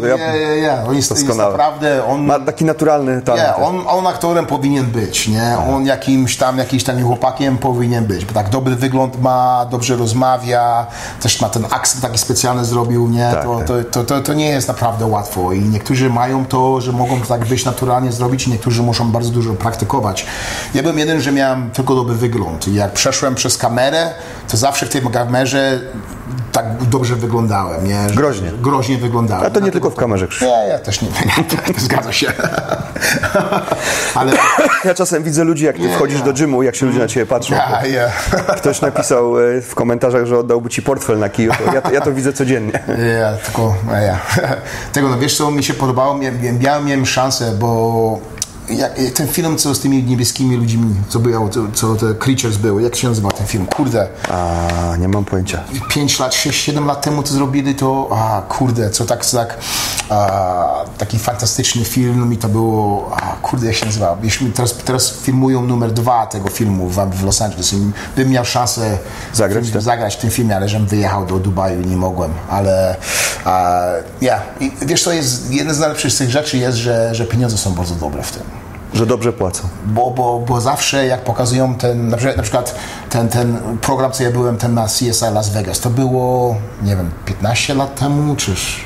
To ja Ja, ja. On jest, jest naprawdę... On, Ma taki naturalny naturalny talent. Nie, on, on aktorem powinien być, nie? On jakimś tam, jakimś tam chłopakiem powinien być, bo tak dobry wygląd ma, dobrze rozmawia, też ma ten akcent taki specjalny zrobił, nie? Tak, to, tak. to, to, to, to nie jest naprawdę łatwo i niektórzy mają to, że mogą tak być naturalnie zrobić i niektórzy muszą bardzo dużo praktykować. Ja byłem jeden, że miałem tylko dobry wygląd i jak przeszłem przez kamerę, to zawsze w tej kamerze tak dobrze wyglądałem, nie? Groźnie. Groźnie wyglądałem. A to nie tylko w kamerze, Krzysiu. Nie, ja też nie. *laughs* Zgadza się. *laughs* Ale. Ja czasem widzę ludzi, jak ty wchodzisz do gymu, jak się ludzie na ciebie patrzą. Ja, ja. *laughs* Ktoś napisał e, w komentarzach, że oddałby ci portfel na kiju. Ja, to, ja to widzę codziennie. Ja, tylko. Ja. *laughs* Tego, no wiesz co mi się podobało? Miałem, miałem, miałem szansę, bo. Jak, ten film, co z tymi niebieskimi ludźmi, co było, co, co te Creatures były, jak się nazywa ten film? Kurde, A, nie mam pojęcia. 5 lat, 6, 7 lat temu to zrobili to, a kurde, co tak, co tak, a, taki fantastyczny film i to było, a kurde, jak się nazywa, Jeśli teraz, teraz filmują numer dwa tego filmu w, w Los Angeles bym miał szansę Zagrać, w, tak? zagrać w tym filmie, ale żebym wyjechał do Dubaju i nie mogłem, ale ja, I wiesz, to jest, jedna z najlepszych z tych rzeczy jest, że, że pieniądze są bardzo dobre w tym Że dobrze płacą. bo, bo, bo zawsze jak pokazują ten, na przykład, na przykład ten, ten program, co ja byłem, ten na CSI Las Vegas, to było, nie wiem, 15 lat temu, czyż,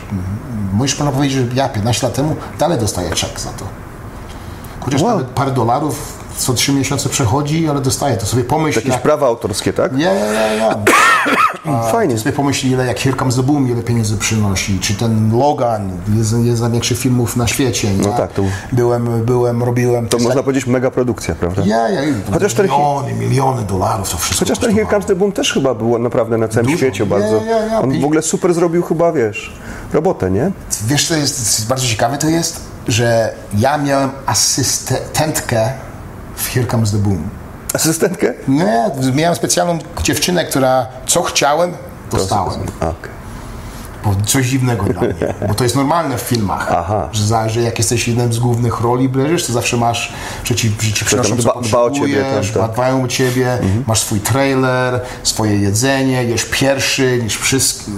możesz pana powiedzieć, że ja 15 lat temu dalej dostaję czek za to. Chociaż Wow. nawet parę dolarów co trzy miesiące przechodzi, ale dostaję to. Sobie pomyśl, Jakieś jak... prawa autorskie, tak? Ja, ja, ja, ja. *clears throat* Fajnie. Sobie pomyśl, ile jak Here Comes the Boom, ile pieniędzy przynosi, czy ten Logan, jest jeden z największych filmów na świecie. No ja tak, to- Byłem, byłem, robiłem... To można powiedzieć mega produkcja, prawda? Ja, ja, Chociaż ten- miliony, miliony dolarów to wszystko Chociaż ten Here. Comes the Boom też chyba było naprawdę na całym Dużo. świecie bardzo. nie, nie, On w ogóle super zrobił chyba, wiesz, robotę, nie? Wiesz, co jest bardzo ciekawe to jest, że ja miałem asystentkę w Here Comes the Boom. Asystentkę? Nie, miałem specjalną dziewczynę, która co chciałem, dostałem. Okej. Bo coś dziwnego dla mnie. Bo to jest normalne w filmach. Aha. Że, za, że jak jesteś jednym z głównych roli bierzesz, to zawsze masz, że ci, że ci przynoszą dba- co dba o ciebie, tam, tak. dbają o ciebie, masz swój trailer, swoje jedzenie, jesz pierwszy niż wszystko.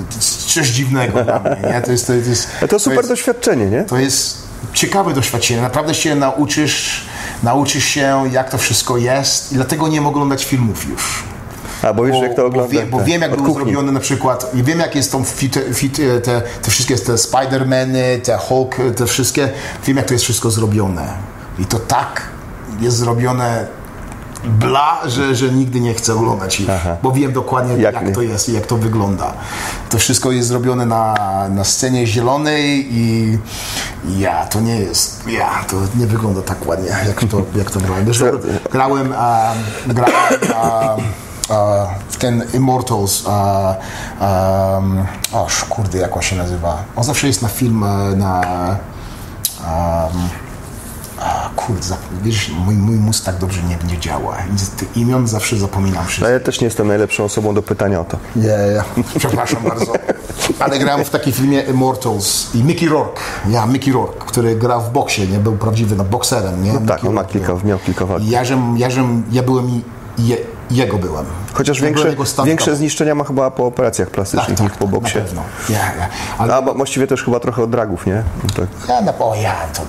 Coś dziwnego dla mnie, nie? To jest, to jest, *laughs* A to super jest, doświadczenie, nie? to jest ciekawe doświadczenie. Naprawdę się nauczysz, nauczysz się, jak to wszystko jest i dlatego nie mogę oglądać filmów już. A, bo wiesz, jak to Bo, ogląda. wie, bo tak, wiem, jak były zrobione na przykład, i wiem, jak jest tą fit, fit, te, te wszystkie te Spidermany, te Hulk, te wszystkie, wiem, jak to jest wszystko zrobione. I to tak jest zrobione bla, że, że nigdy nie chcę oglądać ich, bo wiem dokładnie, Jak jak, to jest i jak to wygląda. To wszystko jest zrobione na, na scenie zielonej i ja, to nie jest, ja, to nie wygląda tak ładnie, jak to, *laughs* jak to grałem. Zresztą grałem, a, grałem a, a, w ten Immortals, a, a, aż kurde, jak on się nazywa? On zawsze jest na film, e, na kurde, wiesz, mój, mój mózg tak dobrze nie, nie działa. I imion zawsze zapominam No, wszystko. ja też nie jestem najlepszą osobą do pytania o to. Nie, ja. Przepraszam bardzo. Ale grałem w takim filmie Immortals i Mickey Rourke. Ja, Mickey Rourke, który grał w boksie, nie? Był prawdziwy no, bokserem, nie? tak, Mickey on ma kilka- miał kilka walk. Ja, żem, ja, żem, ja byłem i je, jego byłem. Chociaż ja większe, większe zniszczenia ma chyba po operacjach plastycznych tak, niż po tak, boksie. Na pewno. Ja, ja. Ale A właściwie też chyba trochę od dragów, nie? Tak. ja, no, o ja, to,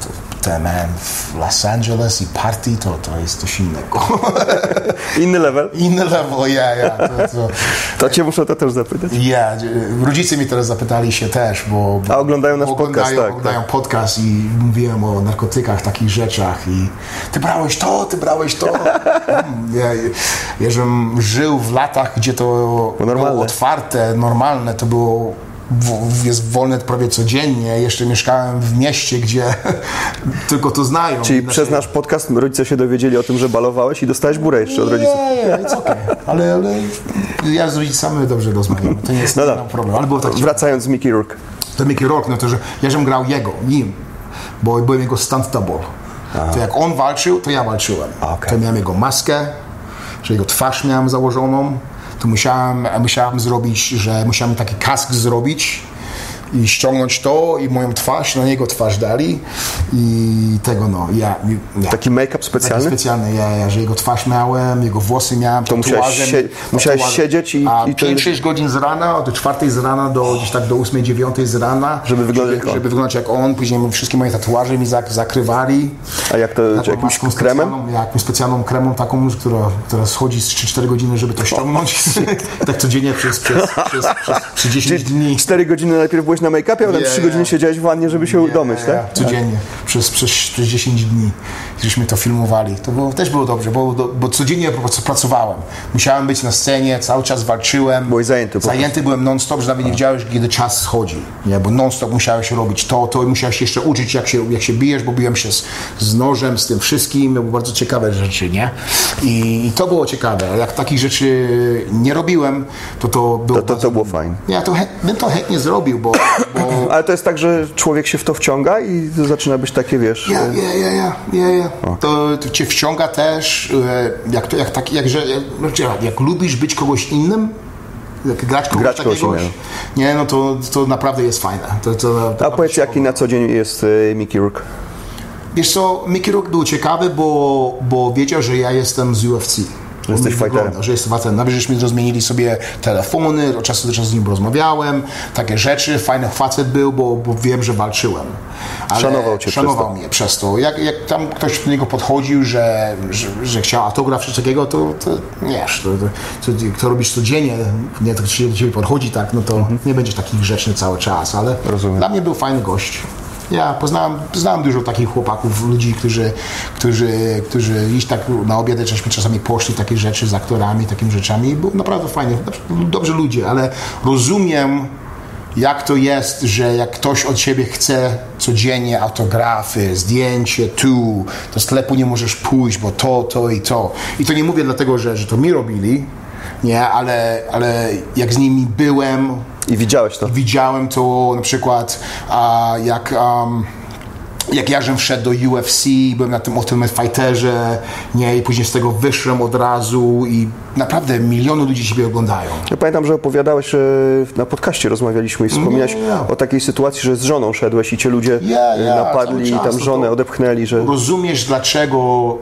to, man, w Los Angeles i party to, to jest coś innego. *laughs* Inny level. Inny level, ja, ja. To, to, To cię muszę to też zapytać. Ja, rodzice mi teraz zapytali się też, bo... bo A oglądają nasz bo podcast, oglądają, tak, Oglądają podcast i mówiłem o narkotykach, takich rzeczach i ty brałeś to, ty brałeś to. *laughs* Mm, ja, ja, żebym żył w latach, gdzie to normalne. było otwarte, normalne, to było w, jest wolne prawie codziennie. Jeszcze mieszkałem w mieście, gdzie *laughs* tylko to znają. Czyli Inaczej- przez nasz podcast rodzice się dowiedzieli o tym, że balowałeś i dostałeś burę jeszcze od rodziców. Nie, nie, it's okay. ale, ale ja z rodzicami dobrze rozmawiam. To nie jest No no problem. Ale było tak Wracając z Mickey Rourke. to Mickey Rourke, no to, że ja żem grał jego, nim, bo byłem jego stunt double. To jak on walczył, to ja walczyłem. Okej. To miałem jego maskę, że jego twarz miałem założoną, to musiałem, musiałem zrobić, że musiałem taki kask zrobić, i ściągnąć to i moją twarz, na niego twarz dali i tego no, ja... ja. Taki make-up specjalny? Taki specjalny, ja, ja, że jego twarz miałem, jego włosy miałem, to musiałeś, sie musiałeś siedzieć i... A i 5-6 godzin z rana, od 4 z rana do gdzieś tak do 8-9 z rana. Żeby wyglądać żeby, jak on. żeby wyglądać jak on, później wszystkie moje tatuaże mi zak zakrywali. A jak to, Taką jakimś kremem? Jakąś specjalną kremą taką, która, która schodzi z 3-4 godziny, żeby to ściągnąć. *laughs* tak codziennie przez, przez, przez, przez, *laughs* przez 10 dni. 4 godziny najpierw byłeś na make-upie, a potem Yeah, 3 godziny siedziałeś w wannie, żeby się domyć, Ja, tak? Codziennie, przez, przez, przez 10 dni, żeśmy to filmowali. To było, też było dobrze, bo, bo codziennie po prostu pracowałem. Musiałem być na scenie, cały czas walczyłem. Byłeś zajęty Zajęty byłem non-stop, że nawet nie wiedziałeś, kiedy czas schodzi. Nie? Bo non-stop musiałeś robić to, to i musiałeś jeszcze uczyć, jak się, jak się bijesz, bo biłem się z, z nożem, z tym wszystkim. To były bardzo ciekawe rzeczy, nie? I, i to było ciekawe. Jak takich rzeczy nie robiłem, to to było To, to, to było fajne. Ja to chę- bym to chętnie zrobił, bo, bo Ale to jest tak, że człowiek się w to wciąga i to zaczyna być takie, wiesz... Ja, ja, ja, ja, ja, ja. To, to cię wciąga też, e, jak, to, jak, tak, jak, że, jak, znaczy, jak, jak lubisz być kogoś innym, jak grać kogoś Grać kogoś takiego, nie, no to, to naprawdę jest fajne. To, to, to A powiedz, jaki na co dzień jest e, Mickey Rourke? Wiesz co, Mickey Rourke był ciekawy, bo, bo wiedział, że ja jestem z UFC. On Jesteś fighterem. Że jestem fighterem. Nawet żeśmy rozmienili sobie telefony, od czasu do czasu z nim rozmawiałem, takie rzeczy. Fajny facet był, bo, bo wiem, że walczyłem. Ale Szanował cię Szanował przez mnie przez to. Jak, jak tam ktoś do niego podchodził, że, że, że chciał autograf czy takiego, to, to wiesz, to, to, to, to robisz codziennie, nie, to do ciebie podchodzi tak, no to nie będziesz taki grzeczny cały czas, ale Mhm. Rozumiem. dla mnie był fajny gość. Ja poznałem, znałem dużo takich chłopaków, ludzi, którzy, którzy, którzy iść tak na obiady, żeśmy czasami poszli takie rzeczy z aktorami, takimi rzeczami. Był naprawdę fajnie, dobrze, dobrzy ludzie, ale rozumiem, jak to jest, że jak ktoś od ciebie chce codziennie autografy, zdjęcie tu, do sklepu nie możesz pójść, bo to, to i to. I to nie mówię dlatego, że, że to mi robili, nie, ale, ale jak z nimi byłem, I widziałeś to? Widziałem to na przykład a, jak, um, jak Jarzem wszedł do UFC, byłem na tym Ultimate Fighterze, nie, i później z tego wyszłem od razu i naprawdę miliony ludzi Ciebie oglądają. Ja pamiętam, że opowiadałeś, że na podcaście rozmawialiśmy i wspominałeś Nie, nie, nie. o takiej sytuacji, że z żoną szedłeś i cię ludzie e, ja, napadli i tam no żonę odepchnęli, że... Rozumiesz, dlaczego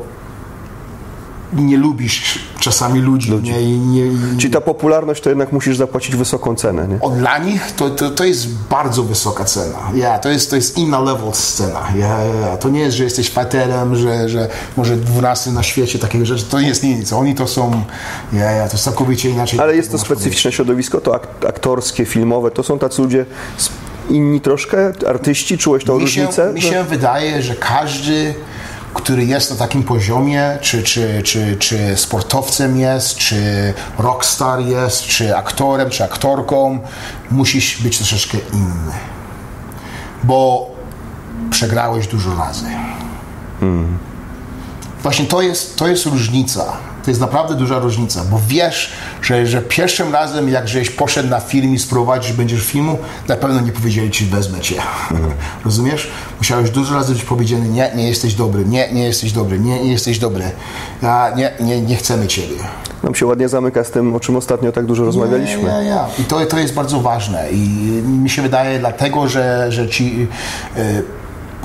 nie lubisz czasami ludzi, nie, i nie, i, Czyli ta popularność to jednak musisz zapłacić wysoką cenę, nie? o, dla nich to, to, to jest bardzo wysoka cena. Ja, to, jest, to jest inna level scena. Ja, ja, to nie jest, że jesteś faterem, że, że może 12 na świecie takiego rzeczy. To nie jest nic. Oni to są, ja, ja, to jest całkowicie inaczej. Ale jest to specyficzne środowisko, to ak- aktorskie, filmowe, to są tacy ludzie inni troszkę, artyści, czułeś tą mi się, różnicę? mi się wydaje, że każdy, który jest na takim poziomie, czy, czy, czy, czy sportowcem jest, czy rockstar jest, czy aktorem, czy aktorką, musisz być troszeczkę inny. Bo przegrałeś dużo razy. Właśnie to jest, to jest różnica. To jest naprawdę duża różnica, bo wiesz, że, że pierwszym razem, jak żeś poszedł na film i sprowadzisz, będziesz filmu, na pewno nie powiedzieli ci, wezmę cię. *laughs* Rozumiesz? Musiałeś dużo razy być powiedziany, nie, nie jesteś dobry, nie, nie jesteś dobry, nie, nie jesteś dobry. A, nie, nie, nie chcemy ciebie. Nam się ładnie zamyka z tym, o czym ostatnio tak dużo rozmawialiśmy. Ja, ja, ja. I to, to jest bardzo ważne. I mi się wydaje dlatego, że, że ci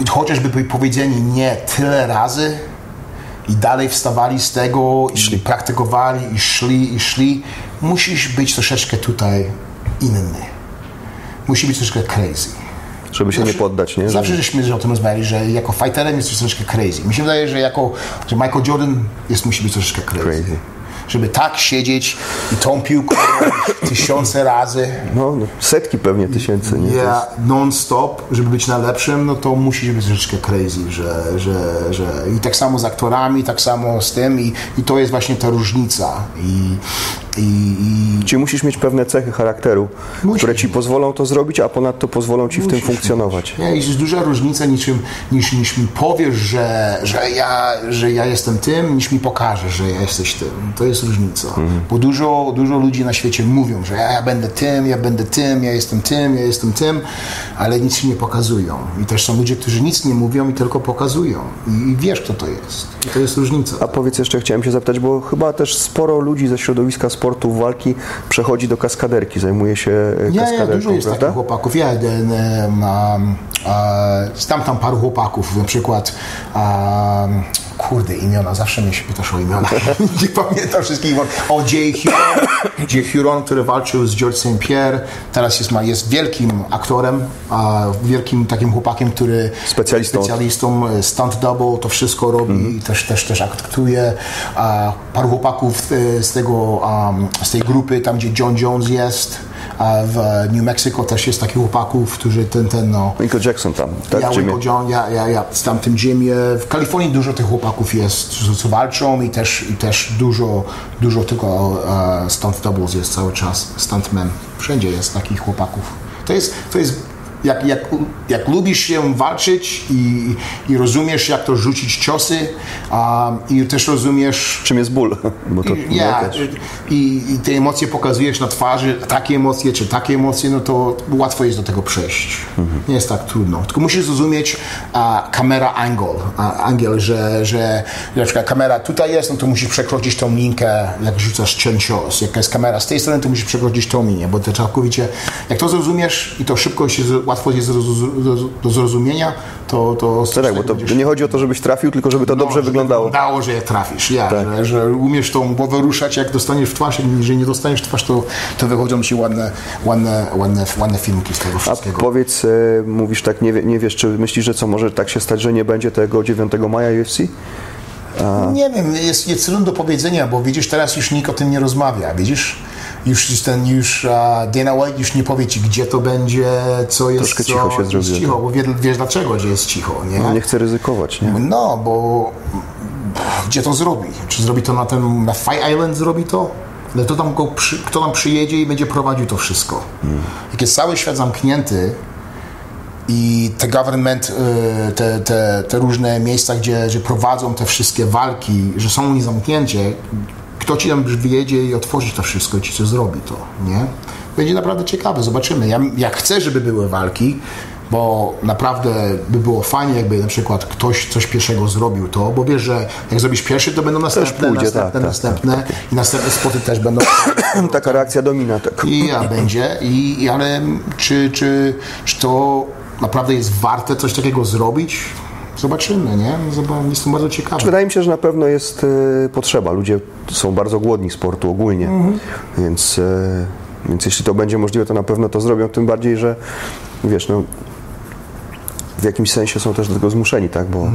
y, chociażby byli powiedzieni nie tyle razy i dalej wstawali z tego i praktykowali i szli i szli, musisz być troszeczkę tutaj inny. Musi być troszeczkę crazy. Żeby się nie poddać, nie? Zawsze Że, żeśmy że o tym rozmawiali, że jako fighterem jesteś troszeczkę crazy. Mi się wydaje, że jako że Michael Jordan jest, musi być troszeczkę crazy. Crazy. Żeby tak siedzieć i tą piłką tysiące razy no, no, setki pewnie tysięcy, nie? Ja non-stop, żeby być najlepszym, no to musisz być troszeczkę crazy, że, że, że i tak samo z aktorami, tak samo z tym i, i to jest właśnie ta różnica i, i, i Czyli musisz mieć pewne cechy charakteru, Musisz które ci pozwolą to zrobić, a ponadto pozwolą ci w tym funkcjonować. Nie, jest duża różnica niż, niż, niż mi powiesz, że, że, ja, że ja jestem tym, niż mi pokażesz, że ja jesteś tym. To jest różnica. Bo dużo, dużo ludzi na świecie mówią, że ja, ja będę tym, ja będę tym, ja jestem tym, ja jestem tym, ale nic ci nie pokazują. I też są ludzie, którzy nic nie mówią i tylko pokazują. I, i wiesz, kto to jest. I to jest różnica. A powiedz jeszcze, chciałem się zapytać, bo chyba też sporo ludzi ze środowiska sportu, walki przechodzi do kaskaderki, zajmuje się e, Nie, kaskaderką, nie, dużo jest prawda? takich chłopaków. Ja jeden, um, um, znam tam paru chłopaków, na przykład um, kurde, imiona, zawsze mnie się pytasz o imiona. *laughs* nie pamiętam wszystkich imion. O, Jay Huron, Jay Huron, który walczył z George St. Pierre, teraz jest, ma, jest wielkim aktorem, a wielkim takim chłopakiem, który Specjalistą. specjalistą e, stunt double, to wszystko robi, też, też, też aktuje. A paru chłopaków e, z tego, um, z tej grupy, tam gdzie John Jones jest, a w New Mexico też jest takich chłopaków, którzy ten, ten, no, Michael Jackson tam, tak? ja, Jimmy? Winkle John, ja, ja, ja z tamtym Jimie. W Kalifornii dużo tych chłopaków jest, co- co walczą i też, i też dużo, dużo tylko e, stunt doubles jest cały czas, stuntmen. Wszędzie jest takich chłopaków. To jest, to jest jak, jak, jak lubisz się walczyć i, i rozumiesz, jak to rzucić ciosy um, i też rozumiesz Czym jest ból? Bo to też. i, I te emocje pokazujesz na twarzy, takie emocje czy takie emocje, no to łatwo jest do tego przejść. Nie jest tak trudno. Tylko musisz zrozumieć a, kamera angle, a, angiel, że, że na przykład kamera tutaj jest, no to musisz przekroczyć tą linkę, jak rzucasz ten cios. Jak jest kamera z tej strony, to musisz przekroczyć tą linię, bo to całkowicie, jak to zrozumiesz i to szybko się, łatwo jest do, zrozumienia, to... to Tak, bo to nie chodzi o to, żebyś trafił, tylko żeby to dobrze no, żeby wyglądało. Wyglądało, że je trafisz, ja, Tak. że, że umiesz tą głowę ruszać, jak dostaniesz w twarz, jeżeli nie dostaniesz w twarz, to, to wychodzą ci ładne, ładne, ładne, ładne filmki z tego A wszystkiego. powiedz, e, mówisz tak, nie, nie wiesz, czy myślisz, że co może tak się stać, że nie będzie tego 9 maja UFC? Nie wiem, jest, jest do powiedzenia, bo widzisz, teraz już nikt o tym nie rozmawia, widzisz? Już ten, już Dana White już nie powie ci, gdzie to będzie, co jest, Troszkę co, cicho się jest zrobiło, cicho, bo wie, wiesz dlaczego, że jest cicho, nie? No, nie chcę ryzykować, nie? No, bo gdzie to zrobi? Czy zrobi to na tym, na Fight Island zrobi to? Ale to tam go przy, kto tam przyjedzie i będzie prowadził to wszystko? Jak jest cały świat zamknięty i te government, y, te, te, te różne miejsca, gdzie, gdzie prowadzą te wszystkie walki, że są oni zamknięcie, kto ci tam wyjedzie i otworzy to wszystko i ci co zrobi to, nie? Będzie naprawdę ciekawe, zobaczymy. Ja, ja chcę, żeby były walki, bo naprawdę by było fajnie, jakby na przykład ktoś coś pierwszego zrobił to, bo wiesz, że jak zrobisz pierwszy, to będą następne, pójdzie, następne, tak, tak, następne i następne spoty też będą. *clears throat* Taka reakcja domina. Tak. I ja będzie, i, i ale czy, czy, czy to naprawdę jest warte coś takiego zrobić? Zobaczymy, nie? Zob- Jestem bardzo ciekawy. Wydaje mi się, że na pewno jest e, potrzeba. Ludzie są bardzo głodni sportu ogólnie, Mhm. więc, e, więc jeśli to będzie możliwe, to na pewno to zrobią. Tym bardziej, że wiesz, no, w jakimś sensie są też do tego zmuszeni, tak? Bo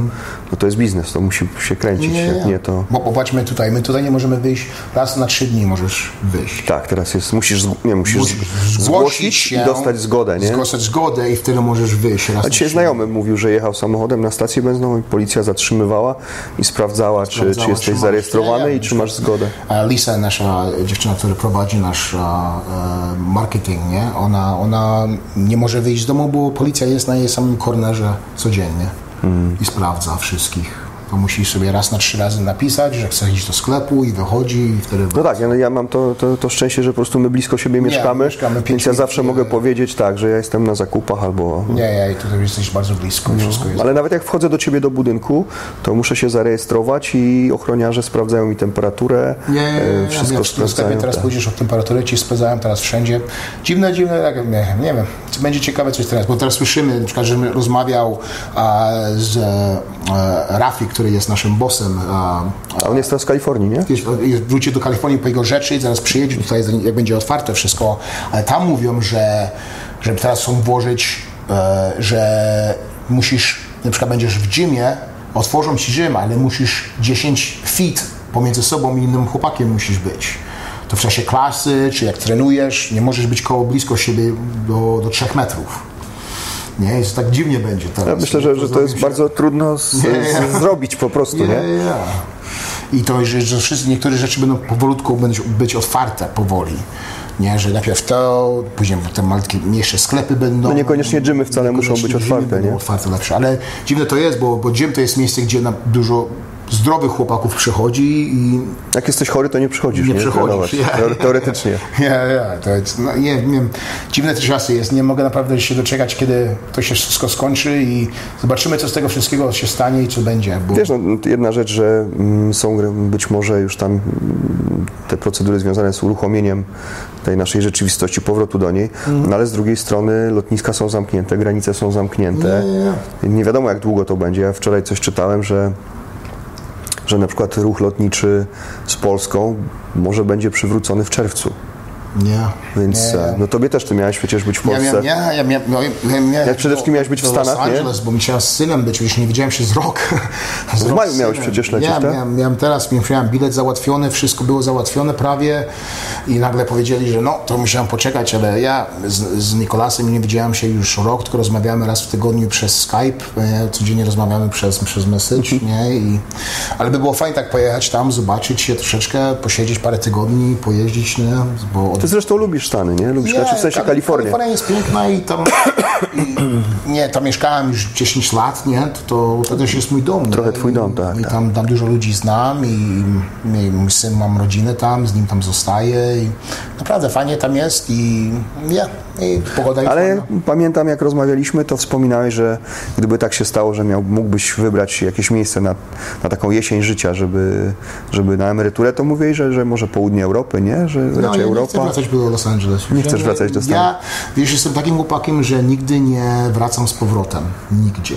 no, to jest biznes, to musi się kręcić. Jak nie, to. Bo popatrzmy tutaj, my tutaj nie możemy wyjść, raz na trzy dni możesz wyjść. Tak, teraz jest, musisz, nie, musisz Musisz zg- zgłosić i dostać zgodę, nie? Zgłosić zgodę i wtedy możesz wyjść raz A dzisiaj znajomy mówił, że jechał samochodem na stację benzynową i policja zatrzymywała i sprawdzała, czy, Sprawdzała, czy jesteś czy zarejestrowany Ja, ja i czy masz zgodę. A Lisa, nasza dziewczyna, która prowadzi nasz e, marketing, nie? Ona, ona nie może wyjść z domu, bo policja jest na jej samym kornerze codziennie i sprawdza wszystkich. To musi sobie raz na trzy razy napisać, że chce iść do sklepu i wychodzi i wtedy... No tak, ja, ja mam to, to, to szczęście, że po prostu my blisko siebie mieszkamy, mieszkamy pięć więc ja zawsze mogę powiedzieć tak, że ja jestem na zakupach albo... Nie, ja, tutaj jesteś bardzo blisko i wszystko jest... No, Ale nawet jak wchodzę do ciebie do budynku, to muszę się zarejestrować i ochroniarze sprawdzają mi temperaturę, Nie, nie, e, nie, wszystko nie, sklepie sprawdzają. teraz tak. pójdziesz o temperaturę, ci sprawdzają teraz wszędzie. Dziwne, dziwne, tak, nie, nie wiem, będzie ciekawe coś teraz, bo teraz słyszymy, na przykład, że rozmawiał a, z e, Rafi, który jest naszym bossem, a, A on jest teraz w Kalifornii, nie? wróci do Kalifornii po jego rzeczy i zaraz przyjedzie tutaj, jak będzie otwarte wszystko, ale tam mówią, że, że teraz chcą włożyć, e, że musisz, na przykład będziesz w gymie, otworzą ci gym, ale musisz 10 feet pomiędzy sobą i innym chłopakiem musisz być. To w czasie klasy, czy jak trenujesz, nie możesz być koło blisko siebie do, do 3 metrów. Nie, jest tak dziwnie będzie teraz. Ja myślę, że, że to jest się- bardzo trudno z, Nie, nie. z, zrobić po prostu, nie? ja. I to, że, że wszystkie, niektóre rzeczy będą powolutku być, być otwarte powoli. Nie, że najpierw to, później te malutkie, mniejsze sklepy będą. No niekoniecznie gymy wcale muszą być Niekoniecznie otwarte, nie? otwarte lepsze. Ale dziwne to jest, bo, bo gym to jest miejsce, gdzie dużo zdrowych chłopaków przychodzi i Jak jesteś chory, to nie przychodzisz. nie przychodzisz. Trenować. Ja. Teore- Teoretycznie. *laughs* Ja, ja, to jest, no, nie, nie dziwne czasy jest, nie mogę naprawdę się doczekać, kiedy to się wszystko skończy i zobaczymy, co z tego wszystkiego się stanie i co będzie, bo Wiesz, no, jedna rzecz, że mm, są być może już tam mm, te procedury związane z uruchomieniem tej naszej rzeczywistości, powrotu do niej, Mhm. no ale z drugiej strony lotniska są zamknięte, granice są zamknięte. Nie, nie, Nie wiadomo, jak długo to będzie. Ja wczoraj coś czytałem, że że na przykład ruch lotniczy z Polską może będzie przywrócony w czerwcu. Nie. Więc nie. e, no tobie też ty miałeś przecież być w Ja Polsce. miałem, ja, ja miałem, no, ja miałem Jak przede wszystkim miałeś być w Stanach, Los nie? Angeles, bo musiałem z synem być, już nie widziałem się z rok. *laughs* Z W maju miałeś przecież lecieć, ja, tak? Miałem, miałem teraz, miałem bilet załatwiony, wszystko było załatwione prawie i nagle powiedzieli, że no, to musiałem poczekać, ale ja z, z Nikolasem nie widziałem się już rok, tylko rozmawiamy raz w tygodniu przez Skype, e, codziennie rozmawiamy przez, przez message, Mhm. nie? I, ale by było fajnie tak pojechać tam, zobaczyć się troszeczkę, posiedzieć parę tygodni, pojeździć, nie? Bo Ty zresztą lubisz Stany, nie? Lubisz, znaczy w sensie Kali- Kalifornię. Kalifornia jest piękna i tam, i, *clears throat* nie, tam mieszkałem już 10 lat, nie? To, to też jest mój dom. nie? Trochę twój dom, tak, I tak. tam, tam dużo ludzi znam i, i mój syn, mam rodzinę tam, z nim tam zostaje i naprawdę fajnie tam jest i nie, i pogoda jest Ale fajna. pamiętam, jak rozmawialiśmy, to wspominałeś, że gdyby tak się stało, że miał, mógłbyś wybrać jakieś miejsce na, na taką jesień życia, żeby, żeby na emeryturę, to mówię, że, że może południe Europy, nie? Że No, raczej nie chcę Europa. Wracać do Los Angeles. Nie Ja chcesz wracać do Stanów. Ja, wiesz, jestem takim chłopakiem, że nigdy nie wracam z powrotem. Nigdzie.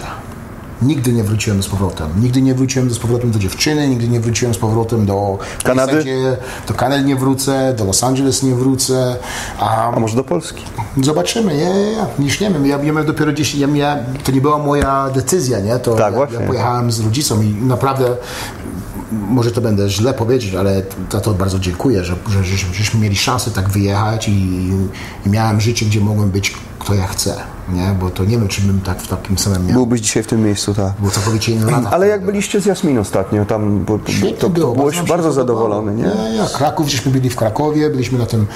Nigdy nie wróciłem z powrotem. Nigdy nie wróciłem z powrotem do dziewczyny, nigdy nie wróciłem z powrotem do Kanady? zasadzie Do Kanady nie wrócę, do Los Angeles nie wrócę. A A może do Polski? zobaczymy, nie, nie, nie, już nie wiem. Ja, ja miałem dopiero 10, ja miałem, to nie była moja decyzja, nie? To Tak, ja, właśnie. ja pojechałem z rodzicą i naprawdę może to będę źle powiedzieć, ale za to bardzo dziękuję, że, że, że żeśmy mieli szansę tak wyjechać i, i miałem życie, gdzie mogłem być kto ja chcę, nie? Bo to nie wiem, czy bym tak w takim samym miał. Byłbyś dzisiaj w tym miejscu, tak. Było całkowicie lata. Ale jak byliście z Jasmin ostatnio, tam bo, to, było, byłeś bardzo zadowolony, nie? Nie, nie. Kraków, żeśmy byli w Krakowie, byliśmy na tym,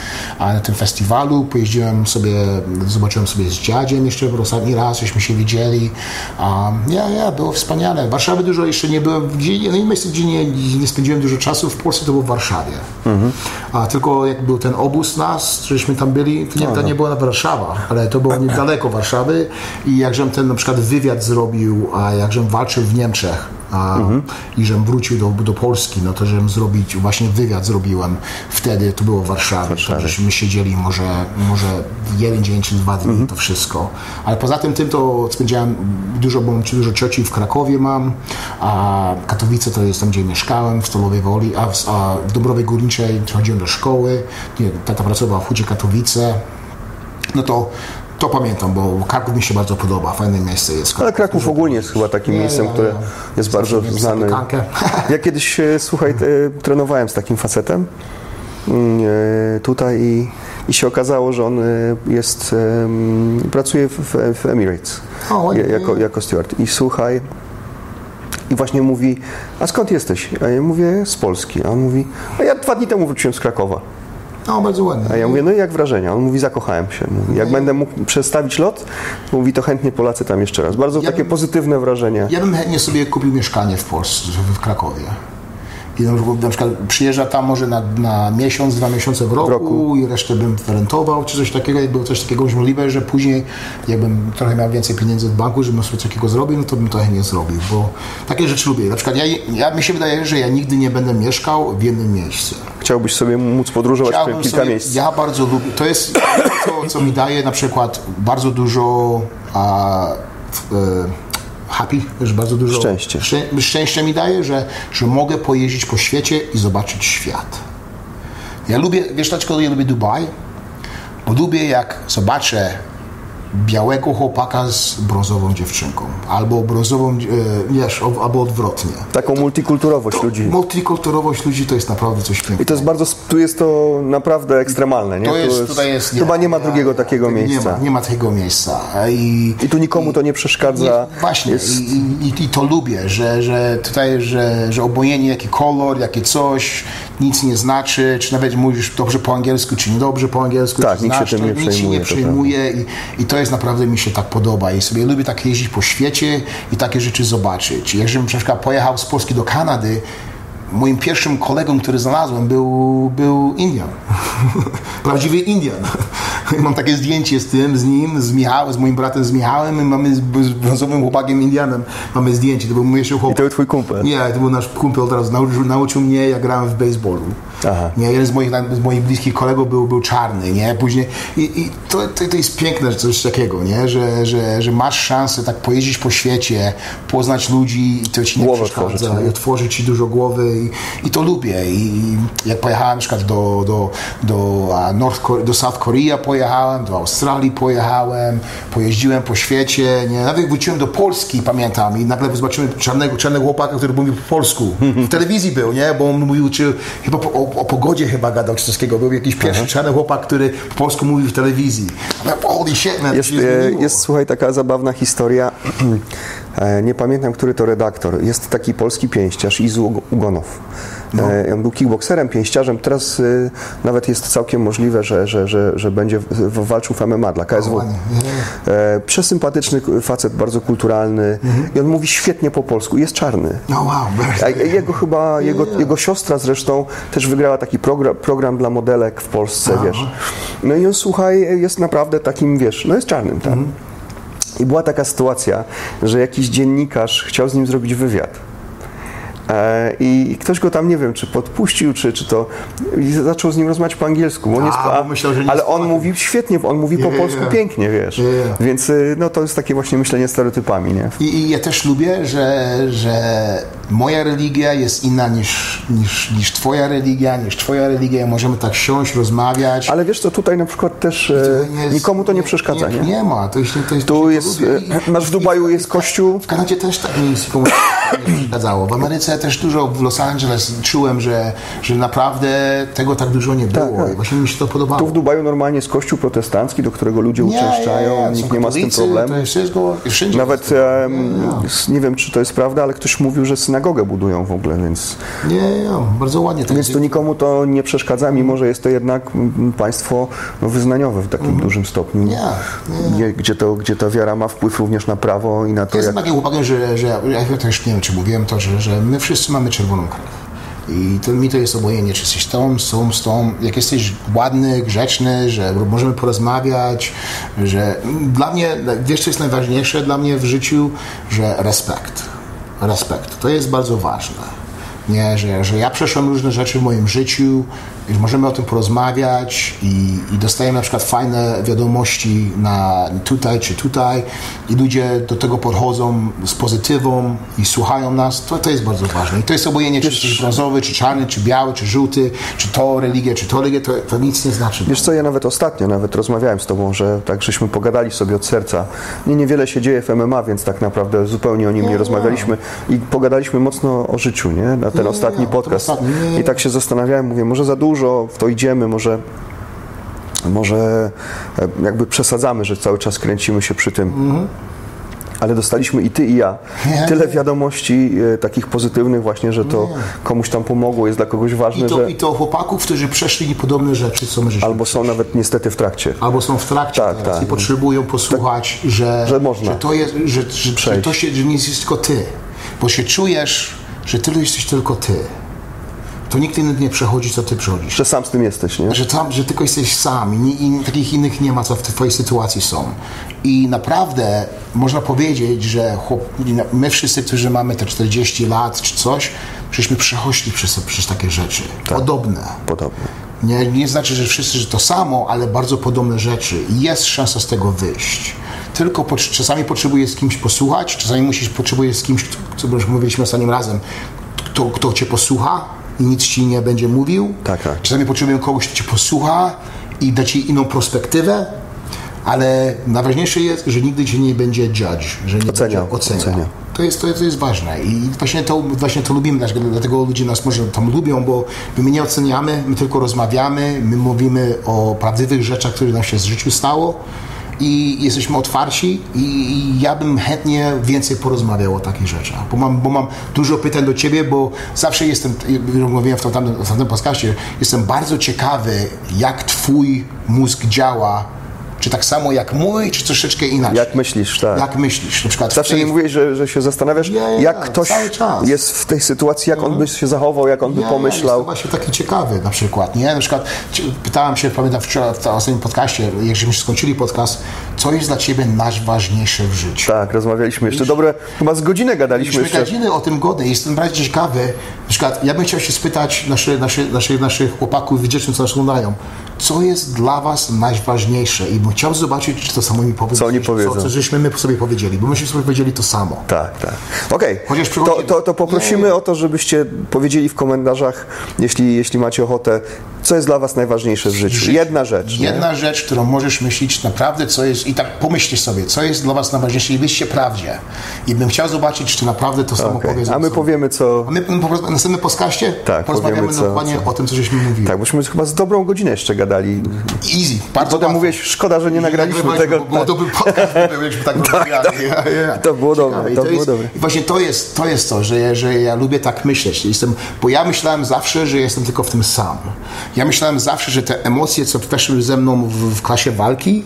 na tym festiwalu, pojeździłem sobie, zobaczyłem sobie z dziadziem jeszcze w ostatni raz, żeśmy się widzieli. A, nie, nie, było wspaniale. W Warszawie dużo jeszcze nie byłem, gdzie, no i miejsce, gdzie nie, nie spędziłem dużo czasu w Polsce, to było w Warszawie. A tylko jak był ten obóz nas, żeśmy tam byli, to nie, to nie było na Warszawa, ale to było *coughs* niedaleko Warszawy i jakżem ten na przykład wywiad zrobił, a jakżem walczył w Niemczech, a, i żem wrócił do, do Polski, no to żem zrobić, właśnie wywiad zrobiłem wtedy, to było w Warszawie, to żeśmy siedzieli może, może jeden dzień czy dwa dni, to wszystko. Ale poza tym tym to spędziłem dużo, bo mam dużo cioci w Krakowie mam, a Katowice to jest tam, gdzie mieszkałem, w Stolowej Woli, a w, a w Dobrowej Górniczej chodziłem do szkoły, nie, tata pracował w Hucie Katowice, no to to pamiętam, bo Kraków mi się bardzo podoba, fajne miejsce jest. Ale Kraków ogólnie jest chyba takim Nie, miejscem, które nie. jest bardzo znane. *laughs* Ja kiedyś, e, słuchaj, e, trenowałem z takim facetem mm, e, tutaj i, i się okazało, że on jest, pracuje w, w, Emirates O, jako, jako steward. I słuchaj, i właśnie mówi, a skąd jesteś? A ja mówię, z Polski. A on mówi, a ja dwa dni temu wróciłem z Krakowa. No, bardzo ładnie. A ja mówię, no i jak wrażenia? On mówi, zakochałem się. Mówi, jak będę mógł przestawić lot, mówi, to chętnie Polacy tam jeszcze raz. Bardzo Ja takie bym- pozytywne wrażenie. Ja bym chętnie sobie kupił mieszkanie w Polsce, w Krakowie. I na przykład- przyjeżdża tam może na, na miesiąc, dwa miesiące w roku, roku. i resztę bym rentował, czy coś takiego, jak było coś takiego możliwe, że później jakbym trochę miał więcej pieniędzy w banku, żebym coś takiego zrobił, no to bym to chętnie zrobił, bo takie rzeczy lubię. Na przykład ja, ja mi się wydaje, że ja nigdy nie będę mieszkał w jednym miejscu. Chciałbyś sobie móc podróżować w Chciałbym kilka sobie- miejsc. Ja bardzo lubię. To jest to, co mi daje na przykład bardzo dużo a, w, e, happy, że bardzo dużo Szczęście. Szczę, szczęścia mi daje, że, że mogę pojeździć po świecie i zobaczyć świat. Ja lubię, wiesz dlaczego ja lubię Dubaj? Bo lubię jak zobaczę białego chłopaka z brązową dziewczynką. Albo brązową, e, wiesz, albo odwrotnie. Taką multikulturowość ludzi. Multikulturowość ludzi to jest naprawdę coś pięknego. I to jest bardzo, tu jest to naprawdę ekstremalne, nie? To Tu jest, tutaj jest, chyba nie ma drugiego takiego nie miejsca. Ma, nie ma takiego miejsca. I, I tu nikomu to nie przeszkadza. nie, właśnie, Jest, i, i, i to lubię, że, że tutaj, że, że obojętnie jaki kolor, jakie coś, nic nie znaczy, czy nawet mówisz dobrze po angielsku, czy niedobrze po angielsku, Tak, czy nikt się znasz, tym to nie nic się przejmuje, nie to przejmuje i, i to to jest naprawdę mi się tak podoba i sobie lubię tak jeździć po świecie i takie rzeczy zobaczyć. Żebym na przykład pojechał z Polski do Kanady, moim pierwszym kolegą, który znalazłem, był, był Indian. *laughs* Prawdziwy Indian. Mam takie zdjęcie z tym, z nim, z Michałem, z moim bratem, z Michałem i mamy z z brązowym chłopakiem Indianem. Mamy zdjęcie, to był mój jeszcze chłopak. I to był twój kumpel? Nie, to był nasz kumpel teraz, nauczył, nauczył mnie, jak grałem w baseballu. Aha. Nie, jeden z moich, z moich bliskich kolegów był, był czarny, nie? Później, i, i to, to, to jest piękne, coś takiego, nie? Że, że, że masz szansę tak pojeździć po świecie, poznać ludzi i to ci nie Głowę przeszkadza otworzyć, i otworzy ci dużo głowy i, i to lubię. I, jak pojechałem na przykład do, do, do, North, do South Korea pojechałem, do Australii pojechałem, pojeździłem po świecie, nie? Nawet wróciłem do Polski, pamiętam, i nagle zobaczyłem czarnego, czarnego chłopaka, który mówił po polsku. W telewizji był, nie? Bo on mówił, czy chyba po, o, o pogodzie chyba gadał, czy coś takiego. Był jakiś pierwszy czarny chłopak, który po polsku mówił w telewizji. Holy shit, man, Jest, e, jest, słuchaj, taka zabawna historia. E, Nie pamiętam, który to redaktor. Jest taki polski pięściarz, Izu Ug- Ugonow. E, On był kickbokserem, pięściarzem. Teraz e, nawet jest całkiem możliwe, że, że, że, że będzie walczył w MMA dla KSW. ładnie. E, Przesympatyczny facet, bardzo kulturalny. I on mówi świetnie po polsku. Jest czarny. No wow, jego chyba, jego, jego siostra zresztą też wygrała taki program, program dla modelek w Polsce, wiesz. No i on, słuchaj, jest naprawdę takim, wiesz, no jest czarnym, tak? I była taka sytuacja, że jakiś dziennikarz chciał z nim zrobić wywiad. E, I ktoś go tam, nie wiem, czy podpuścił, czy, czy to. I zaczął z nim rozmawiać po angielsku. Bo on jest, A, myślał, że nie ale jest on mówi świetnie, on mówi po polsku yeah. pięknie, wiesz. Yeah. Więc y, no, to jest takie właśnie myślenie stereotypami, nie? I, I ja też lubię, że, że moja religia jest inna niż, niż, niż twoja religia, niż twoja religia. Możemy tak siąść, rozmawiać. Ale wiesz co, tutaj na przykład też e, To jest- nikomu to nie przeszkadza, nie? Nie, ma. To jest, to jest, Tu to jest, e, masz w Dubaju jest kościół, W Kanadzie też tak mi nikomu nie przeszkadzało. W Ameryce też dużo, w Los Angeles czułem, że, że naprawdę tego tak dużo nie było. tak. I właśnie mi się to podobało. tu w Dubaju normalnie jest kościół protestancki, do którego ludzie uczęszczają, nikt są nie ma z tym problemu. Wszystko, Nawet s- nie wiem, czy to jest prawda, ale ktoś mówił, że synagogę budują w ogóle, więc, Nie, nie, bardzo ładnie więc to nikomu to nie przeszkadza, mimo że jest to jednak mm, państwo no, wyznaniowe w takim dużym stopniu, Nie, Gdzie, gdzie, to, gdzie ta wiara ma wpływ również na prawo i na to, Ja jak... jestem takim chłopakiem, że, że ja też nie wiem, czy mówiłem to, że, że my wszyscy mamy czerwoną krew. I to, mi to jest obojętnie, czy jesteś tą, tą, z tą. Jak jesteś ładny, grzeczny, że możemy porozmawiać, że dla mnie, wiesz co jest najważniejsze dla mnie w życiu, że respekt. Respekt. To jest bardzo ważne. Nie, że, że ja przeszłem różne rzeczy w moim życiu, i możemy o tym porozmawiać i, i dostajemy na przykład fajne wiadomości na tutaj czy tutaj i ludzie do tego podchodzą z pozytywą i słuchają nas, to, to jest bardzo ważne. I to jest obojętnie, czy jesteś brązowy, czy czarny, czy biały, czy żółty, czy to religia, czy to religia, to, to nic nie znaczy. Wiesz co, ja nawet ostatnio nawet rozmawiałem z tobą, że tak żeśmy pogadali sobie od serca. Nie, niewiele się dzieje w MMA, więc tak naprawdę zupełnie o nim nie rozmawialiśmy i pogadaliśmy mocno o życiu, nie? Na ten Nie, ostatni nie, to podcast. ostatni, nie, nie. I tak się zastanawiałem, mówię, może za dużo w to idziemy, może może e, jakby przesadzamy, że cały czas kręcimy się przy tym. Ale dostaliśmy i ty, i ja tyle wiadomości e, takich pozytywnych właśnie, że to komuś tam pomogło, jest dla kogoś ważne, I to, że I to chłopaków, którzy przeszli podobne rzeczy, co my żeśmy albo są nawet niestety w trakcie. albo są w trakcie Tak, teraz tak. i potrzebują posłuchać, że, Że można. że to jest, że, że, że to się, że nie jesteś tylko ty, bo się czujesz, że ty jesteś tylko ty. To nikt inny nie przechodzi, co ty przechodzisz. Że sam z tym jesteś, nie? Że, tam, że tylko jesteś sam i, i takich innych nie ma, co w twojej sytuacji są. I naprawdę można powiedzieć, że chłop, my wszyscy, którzy mamy te 40 lat czy coś, żeśmy przechodzili przez, przez takie rzeczy. Podobne. Podobnie. Nie, nie znaczy, że wszyscy że to samo, ale bardzo podobne rzeczy. Jest szansa z tego wyjść. Tylko pot- czasami potrzebujesz z kimś posłuchać, czasami musisz, potrzebujesz z kimś, co już mówiliśmy ostatnim razem, kto, kto cię posłucha i nic ci nie będzie mówił. Tak, tak. Czasami potrzebują kogoś, kto cię posłucha i da ci inną perspektywę, ale najważniejsze jest, że nigdy cię nie będzie judge, że nie Oceniał, będzie oceniał. oceniał. To jest, to, to jest ważne i właśnie to, właśnie to lubimy, dlatego, dlatego ludzie nas może tam lubią, bo my nie oceniamy, my tylko rozmawiamy, my mówimy o prawdziwych rzeczach, które nam się w życiu stało i jesteśmy otwarci i, ja bym chętnie więcej porozmawiał o takich rzeczach, bo mam, bo mam dużo pytań do Ciebie, bo zawsze jestem, mówiłem w tym, tamtym- w tamtym podcaście, jestem bardzo ciekawy, jak Twój mózg działa Czy tak samo jak mój, czy troszeczkę inaczej? Jak myślisz, tak. Jak myślisz? Na przykład Zawsze tej- mi mówiłeś, że, że się zastanawiasz, Ja, ja, jak ktoś jest w tej sytuacji, jak on by się zachował, jak on by Nie, pomyślał. Jest to właśnie taki ciekawy na przykład, nie? Na przykład pytałem się, pamiętam wczoraj w ostatnim podcaście, jak żeśmy skończyli podcast, co jest dla Ciebie najważniejsze w życiu? Tak, rozmawialiśmy jeszcze dobre, chyba z godzinę gadaliśmy Myśmy jeszcze. godziny o tym godne. Jestem bardzo ciekawy. Na przykład, ja bym chciał się spytać nasze, nasze, nasze, naszych chłopaków i dziewczyn, co nas oglądają, co jest dla Was najważniejsze? I bym chciał zobaczyć, czy to samo mi powiedzą. Co oni powiedzą. Co, co żeśmy my sobie powiedzieli, bo myśmy sobie powiedzieli to samo. Tak, tak. Okej, Chociaż to, to, to poprosimy Nie. o to, żebyście powiedzieli w komentarzach, jeśli, jeśli macie ochotę, co jest dla Was najważniejsze w życiu. Jedna rzecz. nie? Jedna rzecz, którą możesz myśleć naprawdę, co jest, i tak pomyślcie sobie, co jest dla Was najważniejsze i wyjście prawdzie. I bym chciał zobaczyć, czy naprawdę to samo Okej, powiedzą. A my powiemy, co. A my po prostu na następnym podcaście Tak, porozmawiamy co- dokładnie co- o tym, co żeśmy mówili. Tak, bośmy chyba z dobrą godzinę jeszcze gadali. Easy, bardzo Potem mówiłeś, szkoda, że nie nagraliśmy tego. Bo było dobry podcast, jakbyśmy *laughs* tak rozmawiali. Ja, ja. To było dobre, Ciekawe. I to było jest, dobre. I właśnie to jest, to jest to, że, ja- że ja lubię tak myśleć. Jestem, bo ja myślałem zawsze, że jestem tylko w tym sam. Ja myślałem zawsze, że te emocje, co weszły ze mną w, w klasie walki,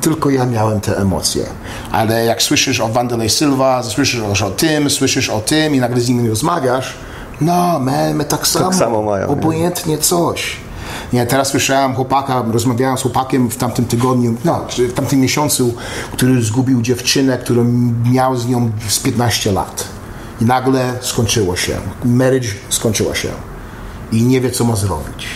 tylko ja miałem te emocje. Ale jak słyszysz o Wanderlei Silva, słyszysz o tym, słyszysz o tym i nagle z nimi rozmawiasz, no, my, my tak samo. samo mają, nie? Obojętnie coś. Nie, teraz słyszałem chłopaka, rozmawiałem z chłopakiem w tamtym tygodniu, no, w tamtym miesiącu, który zgubił dziewczynę, którą miał z nią z 15 lat. I nagle skończyło się. Marriage skończyła się. I nie wie, co ma zrobić.